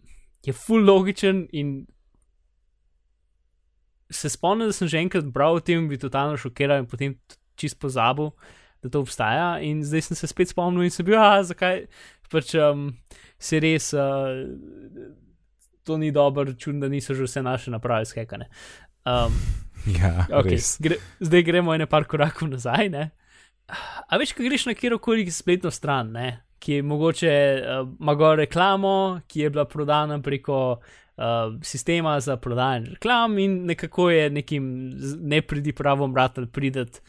je full logičen in se spomnim, da sem že enkrat bral o tem, bi totalno šokiral in potem čist pozabil, da to obstaja. In zdaj sem se spet spomnil in sem bil, ah, zakaj pač um, se res, uh, to ni dobro, čudno, da niso že vse naše naprave skekane. Um, Ja, okay, res. gre, zdaj gremo ene par korakov nazaj. Ne? A veš, ko greš na kjerkoli spletno stran, ne? ki je mogoče uh, ima reklamo, ki je bila prodana preko uh, uh, sistema za prodajanje reklam in nekako je nekim nepridipravom vratelj prideti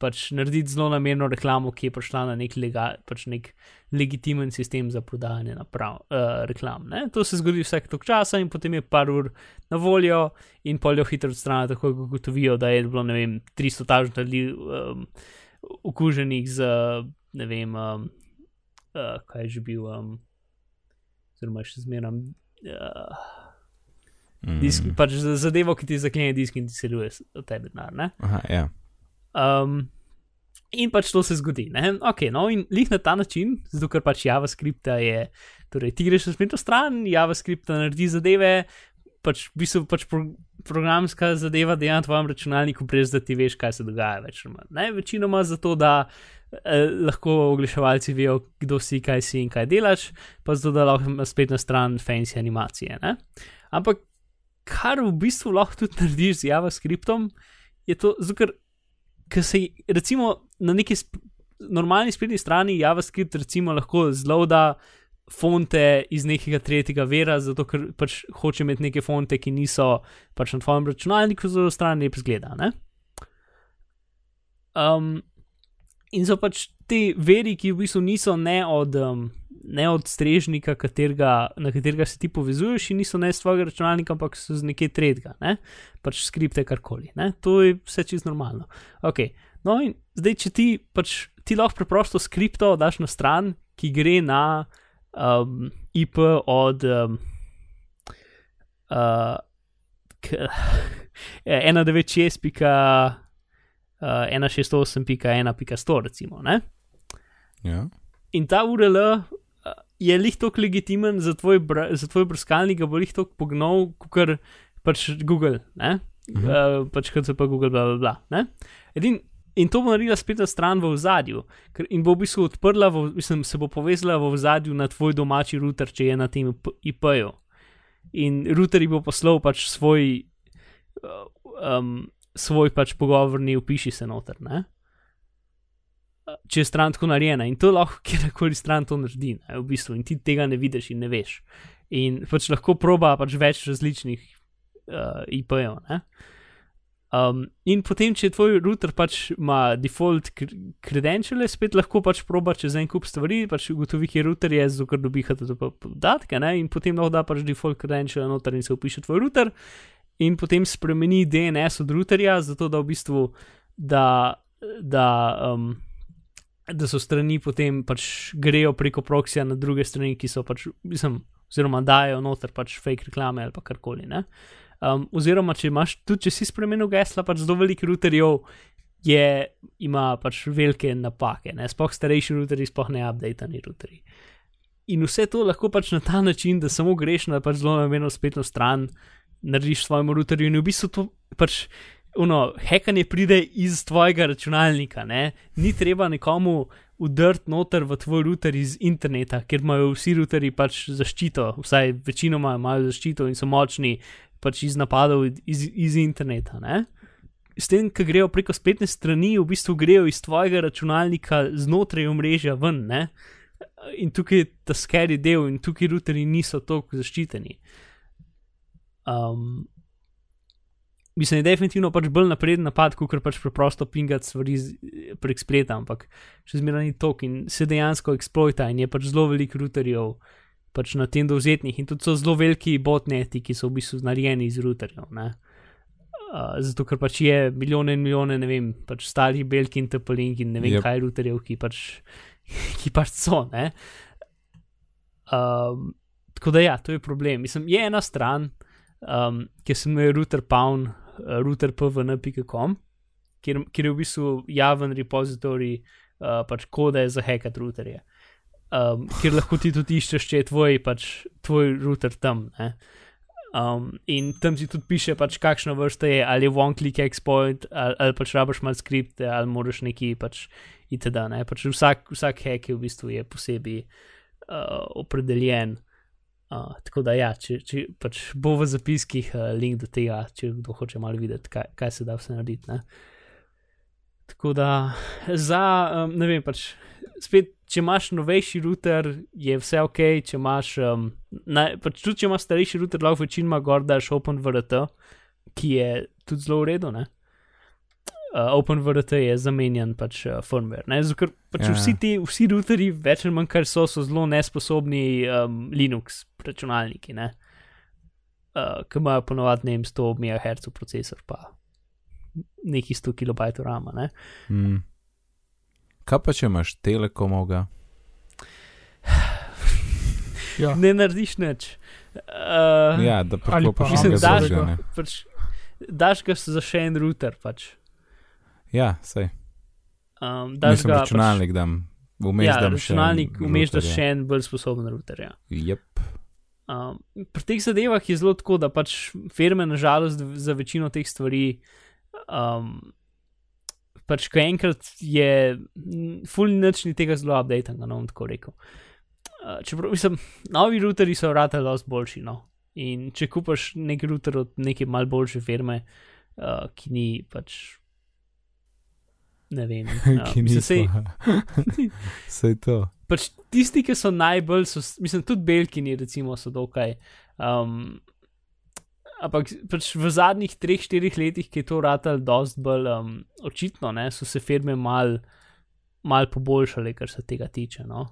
pač narediti zelo namerno reklamo, ki je prišla na nek, lega, pač nek legitimen sistem za prodajanje naprav, uh, reklam. Ne? To se zgodi vsak tok časa in potem je par ur na voljo in poljo hitro odstranijo, tako da gotovijo, da je bilo, ne vem, 300 tažnih ljudi um, okuženih z, ne vem, um, uh, kaj je že bil, um, oziroma še zmeram. Uh, Disk, mm. pač zadevo, ki ti zaklene disk in ti seluje od tebe denar. Aha, ja. Um, in pač to se zgodi. Ok, no in lih na ta način, zato ker pač JavaScript je, torej ti greš na spletno stran, JavaScript naredi zadeve, pač v bistvu pač pro, programska zadeva dejansko na tvojem računalniku, brez da ti veš, kaj se dogaja. Več, ne, večinoma zato, da eh, lahko oglaševalci vejo, kdo si, kaj si in kaj delaš, pa zato, da lahko na spletno stran fancy animacije. Ne? Ampak kar v bistvu lahko tudi narediš z JavaScriptom, je to, ker se recimo na neki sp normalni spletni strani JavaScript recimo lahko zloda fonte iz nekega tretjega vera, zato ker pač hoče imeti neke fonte, ki niso pač na tvojem računalniku zelo stran lep zgleda. Um, in so pač te veri, ki v bistvu niso ne od. Um, ne od strežnika, katerega, na katerega se ti povezuješ, in niso ne s tvojega računalnika, ampak so z nekaj tretjega, ne? pač skripte karkoli. Ne? To je vse čisto normalno. Okay. No, in zdaj, če ti pač ti lahko preprosto skripto daš na stran, ki gre na um, IP od um, uh, 196.168.1.100, *laughs* recimo. Ja. In ta URL je lih tako legitimen za tvoj, za tvoj brskalnik, bo lih tako pognal, kot pač Google, ne? Uh -huh. uh, pač kot se pa Google, bla, bla, bla. Edin, in to bo naredila spet na stran v zadju, in bo v bistvu odprla, v, mislim, se bo povezala v zadju na tvoj domači router, če je na tem IP-ju. In router bo poslal pač svoj, um, svoj pač pogovorni, upiši se noter. Ne? če je stran tako narejena in to lahko kjerkoli stran to naredi, ne, v bistvu, in ti tega ne vidiš in ne veš. In pač lahko proba pač več različnih uh, IP-jev. Um, in potem, če tvoj router pač ima default credentials, spet lahko pač proba čez en kup stvari, pač ugotovi, kje router je, zato ker dobi HTTP podatke, ne? in potem lahko da pač default credential noter in se upiše tvoj router, in potem spremeni DNS od routerja, zato da v bistvu da. da um, da so strani potem pač grejo preko proksija na druge strani, ki so pač, mislim, oziroma dajo noter pač fake reklame ali pa karkoli. Um, oziroma, če imaš tudi, če si spremenil gesla, pač zelo velik routerjev je, ima pač velike napake, ne? spoh starejši routerji, spoh ne updateni routerji. In vse to lahko pač na ta način, da samo greš na pač zelo namenjeno spletno stran, narediš svojemu routerju in v bistvu to pač Uno, hekanje pride iz tvojega računalnika, ne? ni treba nekomu udrt noter v tvoj router iz interneta, ker imajo vsi routerji pač zaščito, vsaj večinoma imajo zaščito in so močni pač iz napadov iz, iz interneta. Ne? S tem, ki grejo preko spletne strani, v bistvu grejo iz tvojega računalnika znotraj omrežja ven. Ne? In tukaj je ta skeri del, in tukaj routerji niso tako zaščiteni. Um, mislim, je definitivno pač bolj napreden napad, kot pač preprosto pingati stvari prek spleta, ampak še zmeraj ni tok in se dejansko eksploita in je pač zelo veliko routerjev pač na tem dovzetnih in tudi so zelo veliki botneti, ki so v bistvu narejeni iz routerjev. Uh, zato, ker pač je milijone in milijone, ne vem, pač starih belki in tepelink in ne vem, yep. kaj routerjev, ki pač, *laughs* ki pač so. Um, tako da ja, to je problem. Mislim, je ena stran, um, ki se imenuje router pound, routerpvn.com, kjer, kjer je v bistvu javen repozitorij uh, pač kode za hekat routerje. Um, kjer lahko ti tudi iščeš, če je tvoj, pač, tvoj router tam. Um, in tam ti tudi piše, pač, kakšna vrsta je, ali je one click exploit, ali, ali pač rabiš malo skripte, ali moraš neki pač itd. Pač vsak, vsak hack je v bistvu je posebej uh, opredeljen. Uh, tako da, ja, če, če pač bo v zapiskih uh, link do tega, če kdo hoče malo videti, kaj, kaj se da vse narediti. Ne? Tako da, za, um, ne vem, pač spet, če imaš novejši router, je vse ok, če imaš, um, naj, pač tudi če imaš starejši router, lahko večinoma gor daš OpenVRT, ki je tudi zelo v redu. Ne? Uh, OpenVRT je zamenjan pač uh, firmware. Ne? Zato, ker pač Ja. vsi ti, vsi routerji, več ali manj kar so, so zelo nesposobni um, Linux računalniki, ne? uh, ki imajo ponovadi ne vem, 100 MHz procesor, pa neki 100 KB RAM. Ne? Mm. Kaj pa če imaš telekomoga? Ja. ne narediš nič. Uh, Ja, da ali pa priklopiš mislim, nekaj daš ga, ne. pač, daš ga za še en router. Pač. Ja, sej. Um, daš Mislim, ga računalnik dam. Vmeš Pač, ja, dam računalnik, umeš da router, ja. še en bolj sposoben router. Ja. Jep. Um, pri teh zadevah je zelo tako, da pač firme, nažalost, za večino teh stvari, um, pač ko enkrat je, m, full nič ni tega zelo updated, no bom tako rekel. Uh, čeprav, mislim, novi routeri so vrata dosti boljši, no. In če kupaš nek router od neke mal boljše firme, uh, ki ni pač. Ne vem, uh, *laughs* Ki mislim, sej, niso. Sej to. pač tisti, ki so najbolj, so, mislim, tudi belkini, recimo, so dokaj. Um, ampak pač v zadnjih treh, štirih letih, ki je to ratal, dosti bolj um, očitno, ne, so se firme mal, mal poboljšale, kar se tega tiče. No.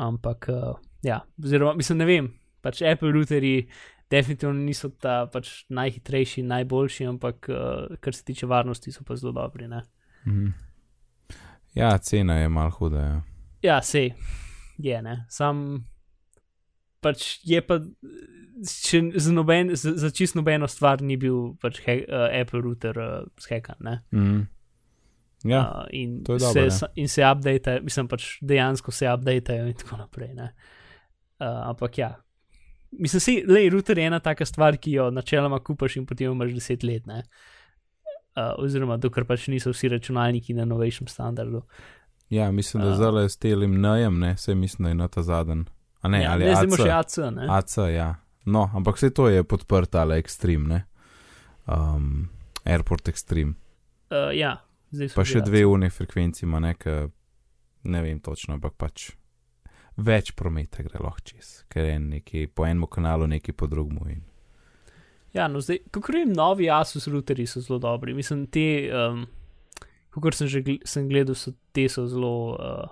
Ampak, uh, ja, oziroma, mislim, ne vem, pač Apple routerji. Definitivno niso ta pač najhitrejši, najboljši, ampak uh, kar se tiče varnosti, so pa zelo dobri. Ne? Mhm. Ja, cena je mal huda. Ja. Ja, sej je, ne. Sam pač je pa, za, noben, za, za čist nobeno stvar ni bil pač he, uh, Apple router uh, skekan, ne. Mhm. Ja, uh, in, se, dobro, ja. sa- in se update, mislim pač dejansko se updatejo in tako naprej, ne. Uh, ampak ja. Mislim, si, le, router je ena taka stvar, ki jo načeloma kupaš in potem imaš 10 let, ne. Uh, oziroma, dokler pač niso vsi računalniki na novejšem standardu. ja, mislim, da A. zdaj s telim najem, ne, se mislim, da je na ta zadnji. A ne, ja, ali ne, zdaj AC. še AC, ne. AC, ja. No, ampak vse to je podprt ali ekstrem, ne. Um, Airport Extreme. Uh, ja, zdaj so Pa še AC. dve une frekvenci ima neka, ne vem točno, ampak pač več prometa gre lahko čez, ker je neki po enem kanalu, neki po drugemu. In... Ja, no zdaj, kako vem, novi Asus routerji so zelo dobri. Mislim, te, um, kot sem že gl sem gledal, so te so zelo, uh,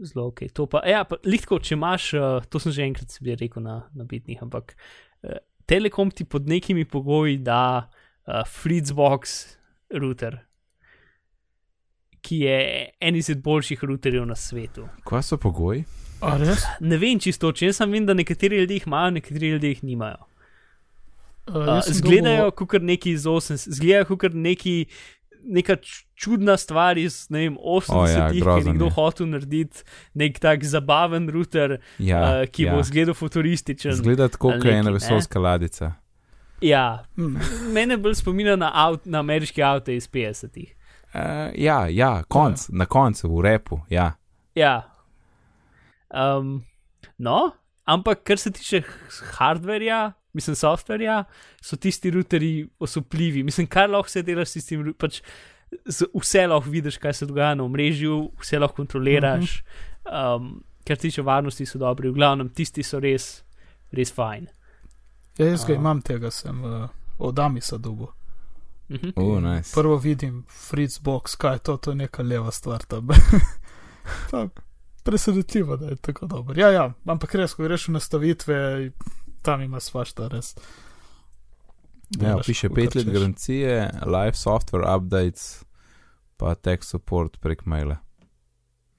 zelo ok. To pa, ja, pa lihtko, če imaš, uh, to sem že enkrat sebi rekel na, na bitnih, ampak uh, Telekom ti pod nekimi pogoji da uh, Fritzbox router, ki je en izmed boljših routerjev na svetu. Kaj so pogoji? A res? Ne vem čisto, če jaz sem vem, da nekateri ljudje jih imajo, nekateri ljudje jih nimajo. Uh, zgledajo kot neki iz 80, zgledajo kot neki. Neka čudna stvar iz ne vem, 80-ih, O, ja, ki je nekdo je. hotel narediti nek tak zabaven router, Ja, uh, ki ja. bo izgledal futurističen. Zgleda tako, kot ena nekaj, ne? vesolska ladica. Ja, Mm. mene bolj spominja na, avt, na ameriške avto iz 50-ih. Uh, ja, ja, konc, na koncu, v repu, ja. Ja. Um, no, ampak kar se tiče hardverja, mislim, softverja, so tisti routerji osupljivi. Mislim, kar lahko se delaš s tistim, pač vse lahko vidiš, kaj se dogaja na omrežju, vse lahko kontroliraš. Um, kar se tiče varnosti, so dobri, v glavnem tisti so res, res fajn. Ja, jaz ga A. imam tega, sem uh, od Amisa dolgo. Mhm. Uh, nice. Prvo vidim Fritzbox, kaj je to, to je neka leva stvar tam. *laughs* Presenetljivo, da je tako dober. Ja, ja, ampak res, ko greš v nastavitve, tam ima svašta res. Ja, Delaš, piše kakor 5 let garancije, live software updates, pa tech support prek maila.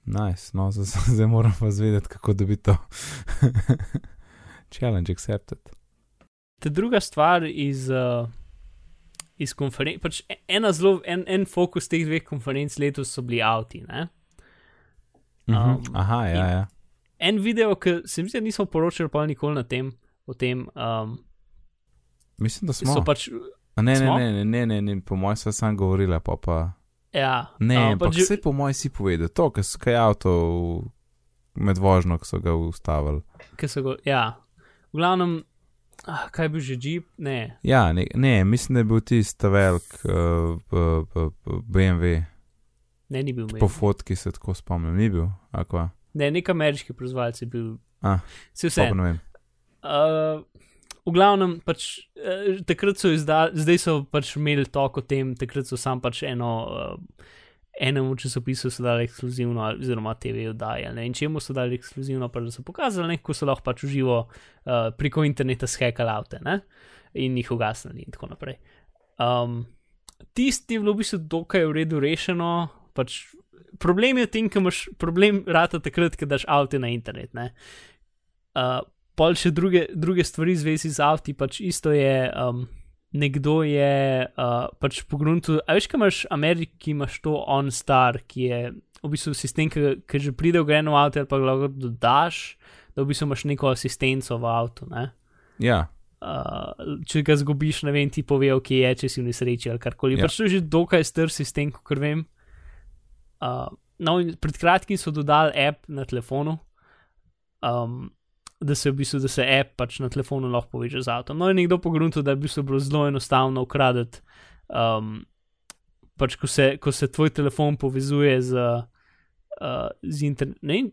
Nice, no, zdaj, *laughs* moram pa zvedeti, kako dobiti to. *laughs* Challenge accepted. Ta druga stvar iz, uh, iz konferenc, pač e- ena zelo, en, en fokus teh dveh konferenc letos so bili avti. Ne? Mhm. Um, Aha, ja, ja. En video, ki se mi zdi, da nismo poročali pa nikoli na tem, o tem, um, Mislim, da smo. pač. A ne, ne, smo? ne, ne, ne, ne, ne, po mojem sva sam govorila, pa pa. Ja, Ne, um, ampak že- vse po mojem si povedal, to, ker so kaj avto med vožnjo, ko so ga ustavili. ki so go, ja, v glavnem, ah, kaj bi že Jeep, ne, Ja, ne, ne, mislim, da je bil tisti velik uh, uh, uh, BMW. Ne, ni bil Po fotki se tako spomnim, ni bil, akva. Ne, nek ameriški proizvajalec je bil. A, Se Vse. vse. Ne vem. Uh, v glavnem, pač, uh, takrat so izdali, zdaj so pač imeli tok o tem, takrat so sam pač eno, uh, enemu časopisu so dali ekskluzivno, oziroma TV oddaje. Ne? In čemu so dali ekskluzivno, pa so pokazali, ne? kako so lahko pač uživo uh, preko interneta skekali avte ne? in jih ugasnili in tako naprej. Um, tisti je bilo v bistvu dokaj v redu rešeno. Pač problem je v tem, ker imaš problem rata takrat, ko daš avte na internet. Ne? Uh, pol še druge, druge stvari v zvezi z avti, pač isto je. Um, Nekdo je uh, pač pogrunil, a veš, kaj imaš v Ameriki, imaš to OnStar, ki je v bistvu sistem, ki, ki že pride v greno avto, ali pa ga lahko dodaš, da v bistvu imaš neko asistenco v avtu. Ne? Ja, Uh, če ga zgubiš, ne vem, ti pove, kje je, če si v nesreči ali karkoli. Ja. Pač to je že dokaj star sistem, kot vem. Uh, no, pred kratkim so dodali app na telefonu, um, da se v bistvu, da se app pač na telefonu lahko poveže z avtom. No, in nekdo pogrunil, da je v bistvu bilo zelo enostavno ukraditi. Um, pač, ko se, ko se tvoj telefon povezuje z, uh, z internetom.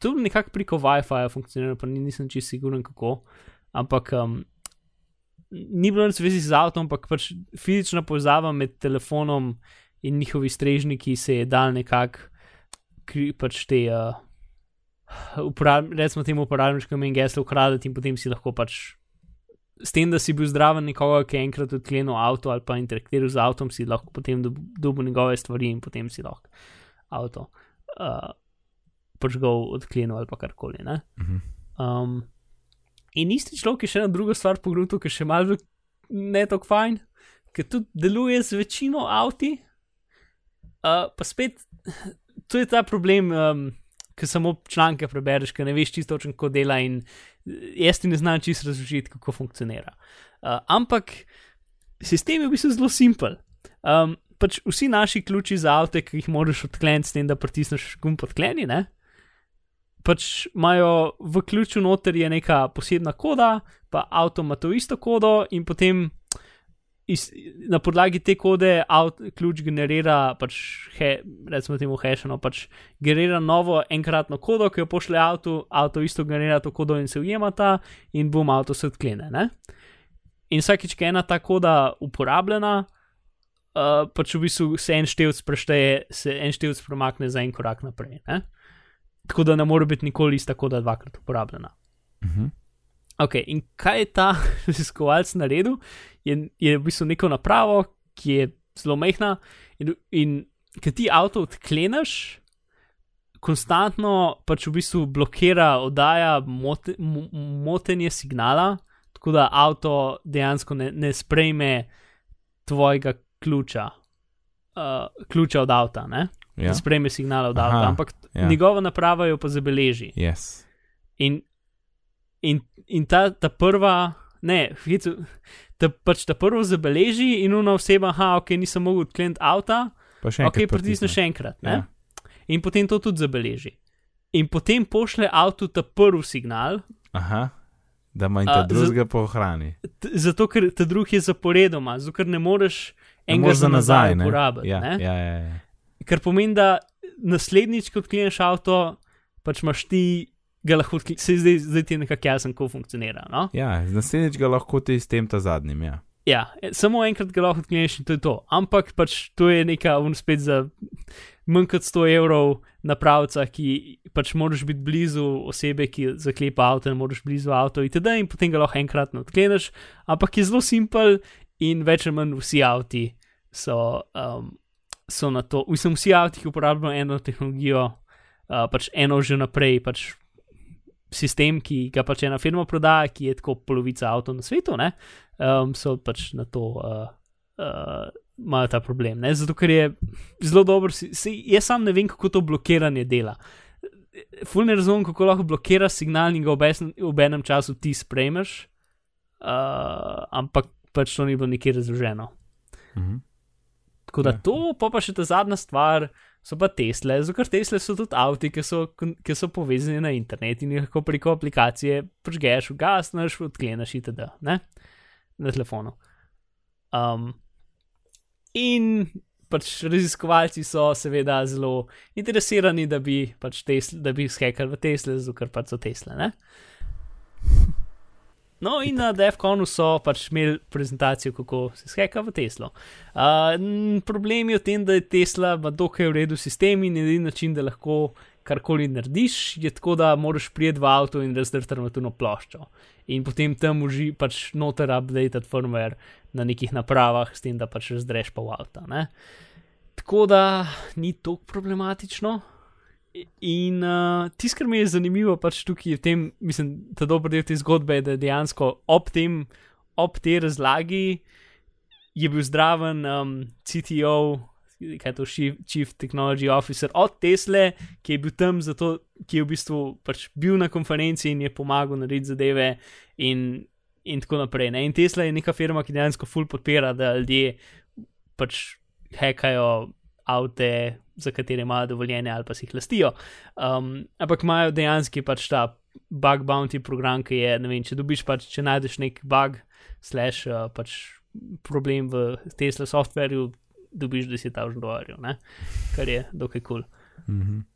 To nekako preko WiFi-ja funkcionira, pa ni- nisem čisto siguren kako ampak um, ni bilo nič zvezi z avtom, ampak pač fizična povezava med telefonom in njihovi strežniki se je dal nekako, pač te, uh, uporab, recimo temu uporabniško ime in geslo ukraditi in potem si lahko pač. S tem, da si bil zdraven nekoga, ki je enkrat odklenil avto ali pa interakiral z avtom, si lahko potem dob- dobil njegove stvari in potem si lahko avto uh, pač ga odklenil ali pa karkoli. Ne? mhm. Um, in isti človek je še ena druga stvar pogrunil, ki še malo ne tako fajn, ker tudi deluje z večino avti. Uh, pa spet, to je ta problem, um, ki samo članke prebereš, ker ne veš čisto točno, kako dela in eh, jaz ti ne znam čisto razložiti, kako funkcionira. Uh, ampak sistem je v bistvu zelo simpel. Um, pač vsi naši ključi za avto, ki jih moraš odkleniti, s tem, da pritisneš gumb odkleni, ne? pač imajo v ključu noter je neka posebna koda, pa avto ima to isto kodo, in potem iz, na podlagi te kode avt, ključ generira, pač he, recimo temu hasheno, pač generira novo enkratno kodo, ki jo pošle avtu, avto isto generira to kodo in se ujemata, in bom avto se odklene. Ne? In vsakeč, ko je ena ta koda uporabljena, uh, pač v bistvu se en števc prešteje, se en števc premakne za en korak naprej. Ne? Tako da ne more biti nikoli ista koda dvakrat uporabljena. Mhm. Ok, in kaj je ta *laughs* raziskovalec naredil? Je, je v bistvu neko napravo, ki je zelo mehna, in, in ki ti avto odkleneš, konstantno pač v bistvu blokira, oddaja mote, mo- motenje signala, tako da avto dejansko ne, ne sprejme tvojega ključa, uh, ključa od avta, ne, Ja, ne sprejme signala od Aha, avta, ampak ja. njegova naprava jo pa zabeleži. yes. In, in, in ta, ta prva, ne, hicu, ta, pač ta prvo zabeleži in una oseba, aha, ok, nisem mogel odkleniti avta, Pa še ok, enkrat pritisne še enkrat. Ne? Ja. In potem to tudi zabeleži. In potem pošle avtu ta prvi signal, Aha, da manj ta drugega pohrani. zato ker ta drugi je zaporedoma, zato ker ne moreš Ne enega za nazaj uporabiti. Ja, ne? ja, ja, ja. Kar pomeni, da naslednjič, ko odkleneš avto, pač imaš ti. Ga lahko saj zdaj, zdaj ti je nekako jasno, kako funkcionira. No? ja naslednjič ga lahko ti s tem ta zadnjim. Ja. Ja, e, samo enkrat ga lahko odkleneš in to je to. Ampak pač to je neka un spet za manj kot 100 evrov napravca, ki pač moraš biti blizu osebe, ki zaklepa avto, ne moraš blizu avto itd. in potem ga lahko enkrat odkleneš. Ampak je zelo simpel in več ali manj vsi avti so, um, so na to. Mislim, vsi avti, ki uporabljajo eno tehnologijo, uh, pač eno že naprej, pač sistem, ki ga pač ena firma prodaja, ki je tako polovica avto na svetu, ne? um, so pač na to. Uh, uh, Imajo ta problem, ne? zato ker je zelo dobro. Si, si, jaz sam ne vem, kako to blokiranje dela. Ful ne razumem, kako lahko blokiraš signal in ga v enem času ti sprejmeš, uh, ampak pač to ni bilo nikjer razloženo. Mhm. Tako da Ja. to, pa pa še ta zadnja stvar, so pa Tesle, zato ker Tesle so tudi avti, ki so, ki so povezani na internet in jih lahko preko aplikacije prižgeš, ugasneš, odkleneš itd. Ne? Na telefonu. Um, in pač raziskovalci so seveda zelo interesirani, da bi pač Tesla, da bi skekali v Tesla, zato ker pač so Tesla. Ne? No, in na DEFCONu so pač imeli prezentacijo, kako se skeka v Teslo. Uh, problem je v tem, da je Tesla v dokaj uredu sistem in edini način, da lahko karkoli narediš, je tako, da moraš prijeti v avto in razdrti armaturno ploščo. In potem tam uži pač noter updated firmware na nekih napravah, s tem, da pač razdreš pa v avto. Tako da ni tako problematično. In uh, tisto, kar mi je zanimivo, pač tukaj je v tem, mislim, da dober del te zgodbe je, da dejansko ob tem, ob tej razlagi je bil zdraven um, CTO, kaj je to, Chief Technology Officer od Tesle, ki je bil tam zato, ki je v bistvu pač bil na konferenci in je pomagal narediti zadeve in, in tako naprej. Ne? In Tesla je neka firma, ki dejansko full podpira, da ljudje pač hekajo avte za katere imajo dovoljenje ali pa si jih lastijo. Um, ampak imajo dejansko pač ta bug bounty program, ki je, ne vem, če dobiš pač, če najdeš nek bug, slash uh, pač problem v Tesla softverju, dobiš 10.000 dolarjev, kar je dokaj kul. Cool. Mm -hmm.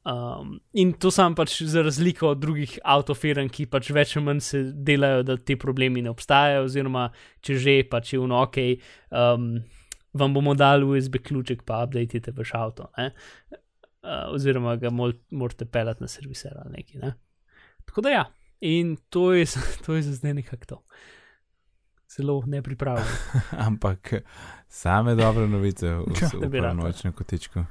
Um, in to sam pač za razliko od drugih avtofirm, ki pač več ali manj se delajo, da ti problemi ne obstajajo, oziroma če že pač je v ok, um, vam bomo dali USB ključek, pa updatite vaš avto. Uh, oziroma ga mol, morate pelati na serviser ali nekaj. Ne? Tako da ja, in to je, *laughs* to je za zdaj nekako to. Zelo nepripravljeno. *laughs* Ampak same dobre novice v tem nočnem kotičku.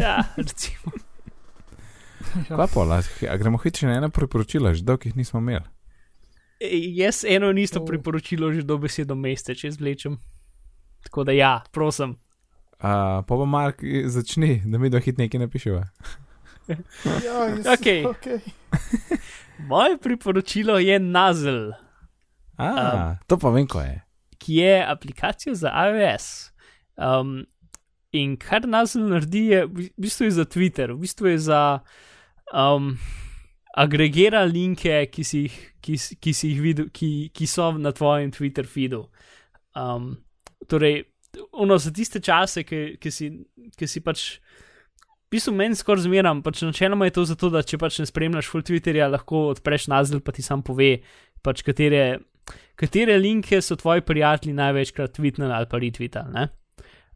ja, recimo. *laughs* Kaj pa, a gremo hitro na ena priporočila, že dolgo jih nismo imeli. E, jaz eno in isto oh. priporočilo že do besedo mesta, če izvlečem. Tako da, ja, prosim. Uh, pa pa Mark, začni, da mi do hit nekaj napiševa. *laughs* ja, okay. okay. *laughs* Moje priporočilo je Nazel. Um, to pa vem, ko je. Ki je aplikacija za iOS. Um, in kar Nazel naredi, je v bistvu je za Twitter, v bistvu je za um, agregira linke, ki si jih, ki, ki si jih videl, ki, ki so na tvojem Twitter feedu. Um, torej, ono, za tiste čase, ki, ki, si, ki si pač, v bistvu meni skoraj zmeram, pač načeloma je to zato, da če pač ne spremljaš full Twitterja, lahko odpreš nazil, pa ti sam pove, pač katere, katere linke so tvoji prijatelji največkrat tweetnili ali pa retweetali.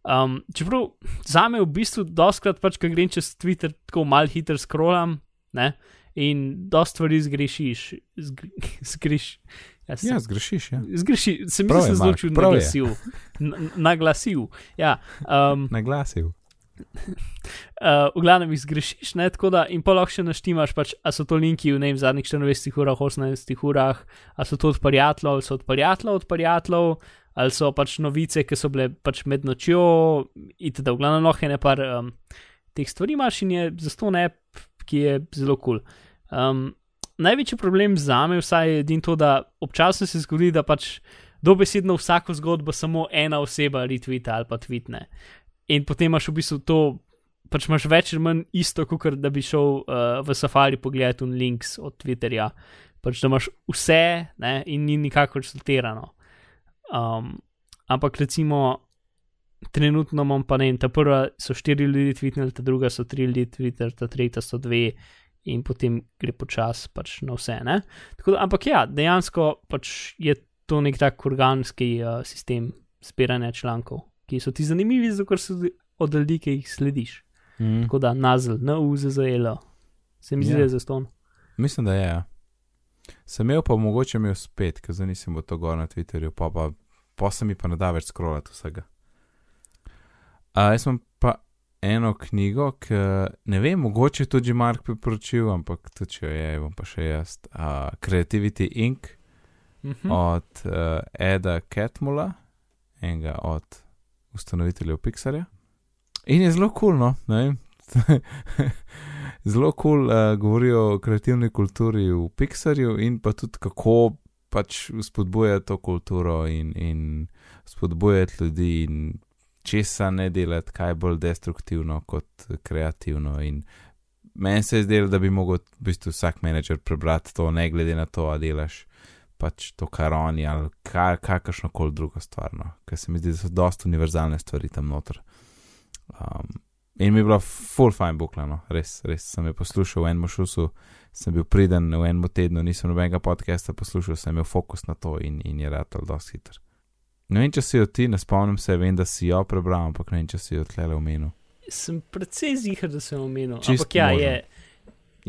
Um, čeprav za me v bistvu doskrat, pač, ko grem čez Twitter, tako mal hiter scrollam, ne, in dosta stvari zgrešiš, *laughs* zgreš, Ja, ja zgrešiš. Ja. Zgreši, se mi zdi, da je naglasil. naglasil. Ja, um, naglasil. Uh, v glavnem jih zgrešiš, ne, tako da in pa lahko še naštimaš, pač, a so to linki v ne, zadnjih 24 urah, 18 urah, a so to od prijateljev, ali so od prijateljev, od prijateljev, ali so pač novice, ki so bile pač med nočjo, itd. V glavnem lahko je ne par um, teh stvari imaš in je za to ne, ki je zelo kul. Cool. Um, največji problem za me vsaj je edin to, da občasno se zgodi, da pač dobesedno vsako zgodbo samo ena oseba retvita ali pa tvitne. In potem imaš v bistvu to, pač imaš več ali manj isto, kot da bi šel uh, v Safari pogledati un links od Twitterja. Pač da imaš vse ne, in ni nikakor sortirano. Um, ampak recimo. Trenutno imam pa ne, ta prva so štiri ljudi tvitnili, ta druga so tri ljudi tvitnili, ta tretja so dve, in potem gre počasi pač na vse. Da, ampak ja, dejansko pač je to nek tak organski uh, sistem zbiranja člankov, ki so ti zanimivi, zato so od ljudi, ki jih slediš. Mm. Tako da nazl, na UZZL, se mi zdi, da je za ston. Mislim, da je. Ja. Sem imel pa mogoče imel spet, ker zdaj nisem v to gor na Twitterju, pa, pa, pa se mi pa ne da več scrollati vsega. Uh, jaz sem eno knjigo, ki ne vem, mogoče tudi Mark priporočil, ampak tudi če jo je, bom pa še jaz. Uh, Creativity Inc. Uh mhm. -huh. od uh, Eda Catmula, enega od ustanoviteljev Pixarja. In je zelo kul, cool, no, ne vem. *laughs* zelo kul cool, uh, govorijo o kreativni kulturi v Pixarju in pa tudi kako pač spodbujati to kulturo in, in spodbujati ljudi in česa ne delati, kaj je bolj destruktivno kot kreativno. In meni se je zdelo, da bi lahko v bistvu vsak menedžer prebrati to, ne glede na to, ali delaš pač to karoni ali kar, kakršno koli drugo stvar. No. Ker se mi zdi, da so dosta univerzalne stvari tam noter. Um, in mi je bilo full fine buklano, res, res sem jo poslušal v enem šusu, sem bil priden v enem tednu, nisem nobenega podcasta poslušal, sem imel fokus na to in, in je ratal dosti hiter. Ne vem, če si jo ti, ne spomnim se, vem, da si jo prebral, ampak ne vem, če si jo tlele omenil. Sem precej zihar, da sem omenil. Čisto Ampak ja, možno. je.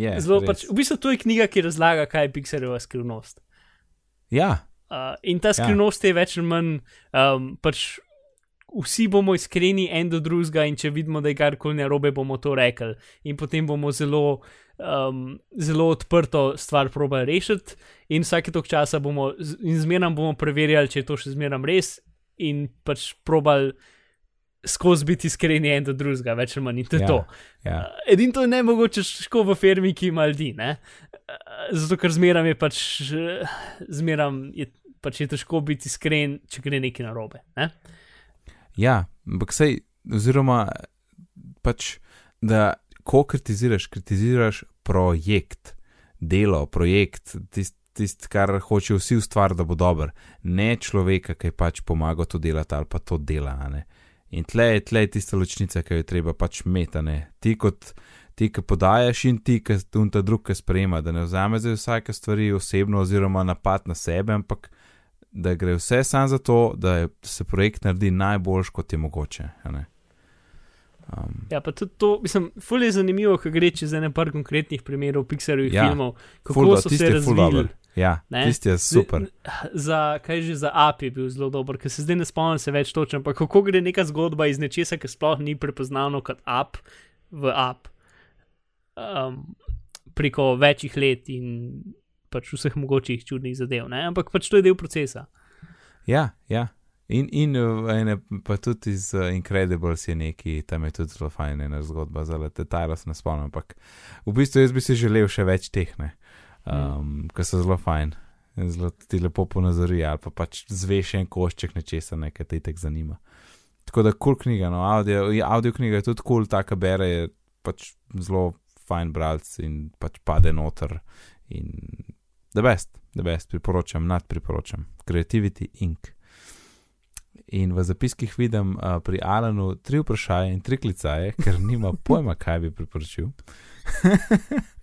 Je, Zelo, res. pač, v bistvu to je knjiga, ki razlaga, kaj je Pixarjeva skrivnost. Ja, Uh, in ta skrivnost je več ali manj, um, pač vsi bomo iskreni en do drugega, in če vidimo, da je karkoli narobe, bomo to rekli. In potem bomo zelo, um, zelo odprto stvar probali rešiti, in vsake tok časa bomo, in zmeraj bomo preverjali, če je to še zmeraj res, in pač probali skozi biti iskreni en do drugega, več ali manj in to je Ja. to. ja. Uh, Edino to je ne mogoče ško v firmi, ki ima ljudi, ne? Uh, Zato, ker zmeram je pač, uh, zmeram je, pač je težko biti iskren, če gre nekaj narobe. Ne? Ja, ampak sej, oziroma pač, da ko kritiziraš, kritiziraš projekt, delo, projekt, tisti, tist, kar hoče vsi ustvariti, da bo dober, ne človeka, ki je pač pomagal to delati ali pa to dela. In tle je, tle je tista ločnica, ki jo je treba pač metane. Ti kot ti, ki podajaš in ti, ki ta drug, ki sprejema, da ne vzame za vsake stvari osebno oziroma napad na sebe, ampak da gre vse samo za to, da je, se projekt naredi najboljš, kot je mogoče. ne. Um, Ja, pa tudi to, mislim, ful je zanimivo, ko gre čez ene par konkretnih primerov Pixarovih Ja, filmov, kako do- so se razvili. ja, tisti je super. Za, kaj že za app je bil zelo dober, ker se zdaj ne spomnim se več točno, ampak kako gre neka zgodba iz nečesa, ki sploh ni prepoznavno kot app v app um, preko večjih let in pač vseh mogočih čudnih zadev, ne? ampak pač to je del procesa. Ja, ja. In, in uh, ene, pa tudi iz uh, Incredibles je neki, tam je tudi zelo fajn ena zgodba, zelo detajlo se ne spomnim, ampak v bistvu jaz bi si želel še več teh, ne, um, ki so zelo fajn. Zelo ti lepo ponazorijo, ali pa pač zveš en košček nečesa, nekaj te tek zanima. Tako da kul cool knjiga, no, audio, audio knjiga je tudi kul, cool, taka bere je pač zelo fajn bralc in pač pade noter. In the best, the best, priporočam, nad priporočam. Creativity Inc. In v zapiskih vidim uh, pri Alanu tri vprašanja in tri klicaje, ker nima *laughs* pojma, kaj bi priporočil. *laughs*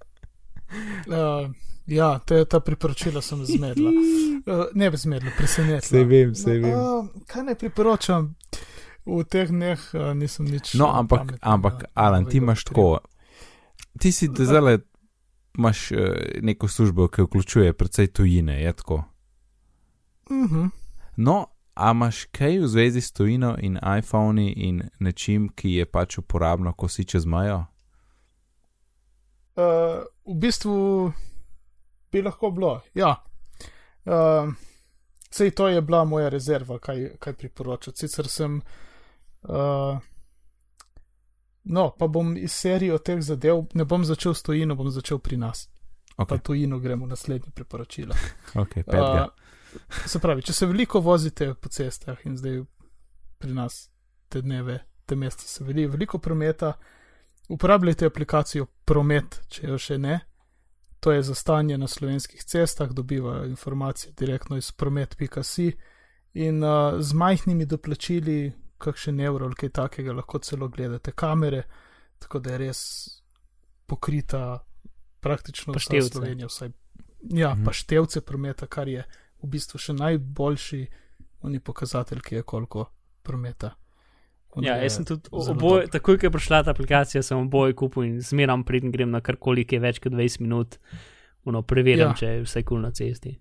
Uh, ja, te, ta priporočila sem zmedla. Uh, ne bi zmedla, presenetila. Saj vem, saj vem. Uh, kaj naj priporočam? V teh dneh uh, nisem nič. No, ampak, pametnega ampak Alan, ti imaš tako. Ti si zdaj imaš uh, neko službo, ki vključuje precej tujine, je tako. Mhm. No, a imaš kaj v zvezi s tujino in iPhoni in nečim, ki je pač uporabno, ko si čez mejo? Uh, v bistvu bi lahko bilo. Ja. Uh, sej to je bila moja rezerva, kaj, kaj priporočati. Sicer sem. Uh, no, pa bom iz serije teh zadev, ne bom začel s tujino, bom začel pri nas. Ok, Pa tujino gremo v naslednje priporočilo. *laughs* ok, petega. Uh, se pravi, če se veliko vozite po cestah in zdaj pri nas te dneve, te mesta se veli veliko prometa, uporabljajte aplikacijo Promet, če jo še ne. To je za stanje na slovenskih cestah, dobiva informacije direktno iz promet.si in uh, z majhnimi doplačili, kakšen evro ali kaj takega, lahko celo gledate kamere, tako da je res pokrita praktično vsa števce. Slovenija. Vsaj, ja, Mhm. pa števce prometa, kar je v bistvu še najboljši oni pokazatelj, ki je koliko prometa. On Ja, je jaz sem tudi zelo oboj, dober. takoj, ko je prišla ta aplikacija, sem oboje kupil in zmeram preden grem na karkoli, ki je več kot 20 minut, uno, preverjam, Ja. če je vse kul cool na cesti.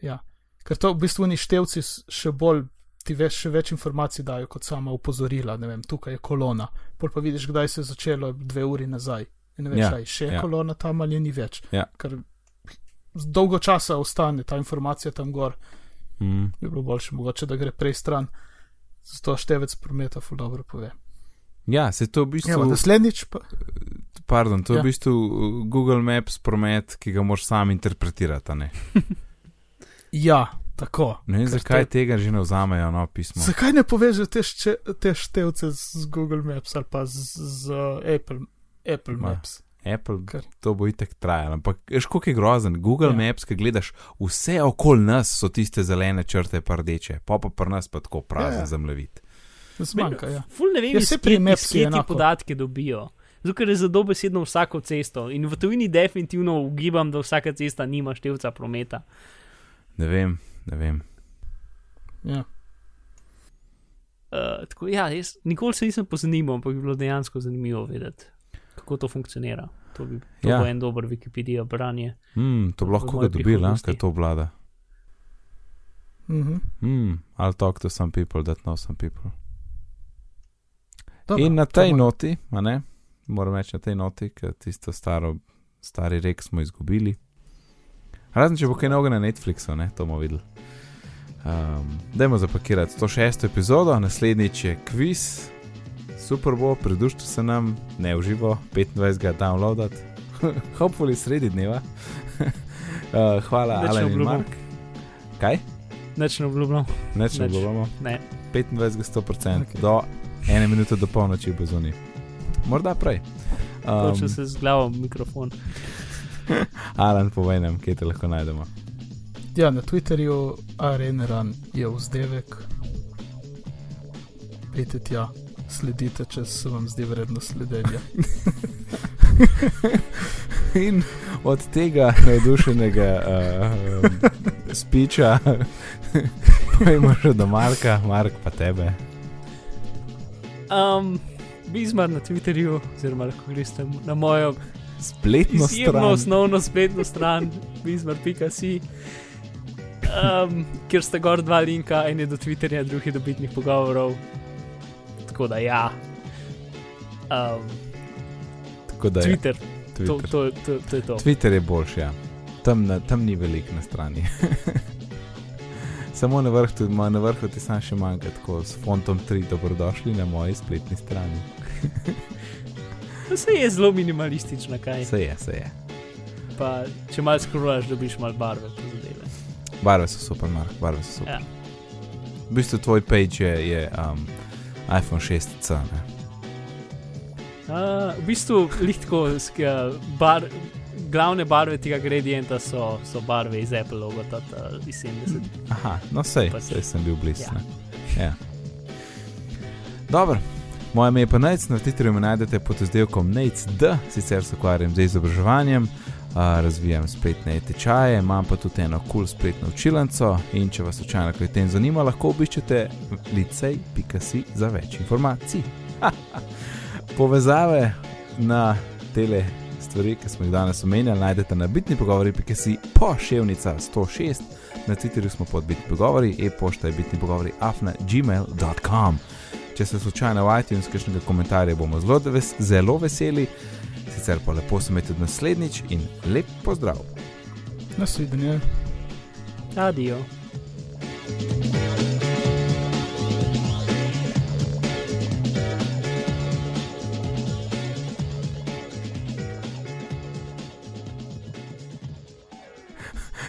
Ja, ker to v bistvu oni števci še bolj. Ti veš, še več informacij dajo kot sama opozorila. Ne vem, tukaj je kolona. Pol pa vidiš, kdaj se je začelo, dve uri nazaj. In ne veš, Ja, ja, še je ja. kolona tam ali je ni več. Ja. Ker dolgo časa ostane ta informacija tam gor. Mm. Bi bilo boljše, mogoče, da gre prej stran. Zato števec prometa ful dobro pove. Ja, se to v bistvu. Ja, naslednjič pa. Pardon, to je Ja. v bistvu uh, Google Maps promet, ki ga moraš sam interpretirati. Ne, *laughs* Ja, tako. ne vem, zakaj te- tega že ne vzamejo, no, pismo. Zakaj ne povežeš te, šče, te števce z Google Maps ali pa z, z Apple, Apple Ma. Maps? Apple, Kar. to bo itek trajalo. Ampak, veš, koliko je grozen. Google Ja. Maps, ki gledaš, vse okoli nas so tiste zelene črte, pa rdeče, pa pa pri nas pa tako prazen Ja, ja. zemljevid. Zmanjka, ja. Ful ne vem, Ja, saj pri Mapsu kje je ti podatke dobijo. Zato, ker je za dobesedno vsako cesto in v tujini definitivno ugibam, da vsaka cesta nima števca prometa. Ne vem, ne vem. ja. Uh, tako, ja, jaz nikoli se nisem pozanimal, ampak bi bilo dejansko zanimivo vedeti, kako to funkcionira. To, bi, to Ja. bo en dober Wikipedia branje. Hmm, to bi lahko ga dobila, prihodnosti. ker to vlada. Mhm. Hmm, I'll talk to some people that know some people. Dobro, In na to tej bo- noti, a ne, moram reči na tej noti, ker tisto staro, stari rek smo izgubili. Razen če bo kaj novega na Netflixu, ne, to bomo videli. Um, dajmo zapakirati 106. epizodo, naslednjič je kviz, super bo, pridružite se nam, ne v živo, 25. downloadat, *laughs* hopefully sredi dneva. uh, *laughs* hvala, Nič ne Alan in obljubljam. Mark. Kaj? Neč ne obljubljam. Neč ne Nič. obljubljamo. Ne. 25, 100%, Okej. okay. do ene minute do polnoči bo zunaj. Morda prej. Točno Um, se z glavo mikrofon. *laughs* Alan, povej nam, kje te lahko najdemo. Ja, na Twitterju Areneran je vzdevek. Pejte tja, sledite, če se vam zdi vredno sledenja. *laughs* In od tega navdušenega uh, spiča, *laughs* pojmo še do Marka, Mark pa tebe. Um, Bizmar na Twitterju, oziroma lahko greste na mojo Spletno stran. osnovno spletno stran, bizmar.si, um, kjer sta gor dva linka, en je do Twitterja, drugi do bitnih pogovorov. Tako da ja. Um, Tako da je Twitter, to, Twitter. to, to, to je to. Twitter je boljši, ja. Tam, na, tam ni veliko na strani. *laughs* Samo na vrhu, ma- na vrhu ti sam še manjka, tako s fontom 3, dobrodošli na moji spletni strani. *laughs* Vse je zelo minimalistično, kaj. Se je, se je. Pa, če malo skrolaš, dobiš malo barve po zadeve. Barve so super, Mark, barve so super. Ja. V bistvu tvoj page je, je um, iPhone 6C. Ne? Uh, v bistvu, lihtko, bar, glavne barve tega gradienta so, so barve iz Apple, logota iz 70. Aha, no sej, Pač- sej sem bil blizu. Ja. Ja. Dobro. Moje ime je pa Nec, na Twitterju me najdete pod izdelkom NECD, sicer se ukvarjam z izobraževanjem, razvijam spletne tečaje, imam pa tudi eno kul cool spletno učilnico in če vas slučajno kaj tem zanima, lahko obiščete licej.si za več informacij. Povezave na tele stvari, ki smo jih danes omenjali, najdete na bitni pogovori.si poševnica 106, na Twitterju smo pod bitni pogovori, e-pošta je bitni pogovori afna gmail.com. Če se slučajno v iTunes kakšnega komentarja, bomo zelo, ves, zelo veseli, sicer pa lepo se imejte tudi naslednjič in lep pozdrav. Nasvidenje. Adijo. *laughs*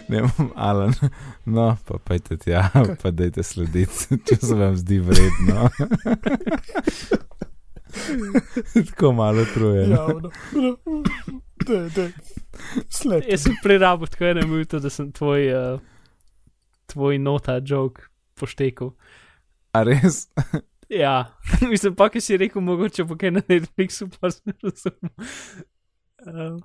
Ne vem, Alan, no, pa pojte tja, pa dajte slediti, *laughs* če se vam zdi vredno. *laughs* *laughs* Tako malo truje. Javno. Dej, dej. Sled. Jaz sem prerabil tako eno minuto, da sem tvoj, uh, tvoj nota joke poštekal. A res? *laughs* Ja, mislim pa, ki si rekel, mogoče bo kaj na Netflixu, pa sem razumel. Uh,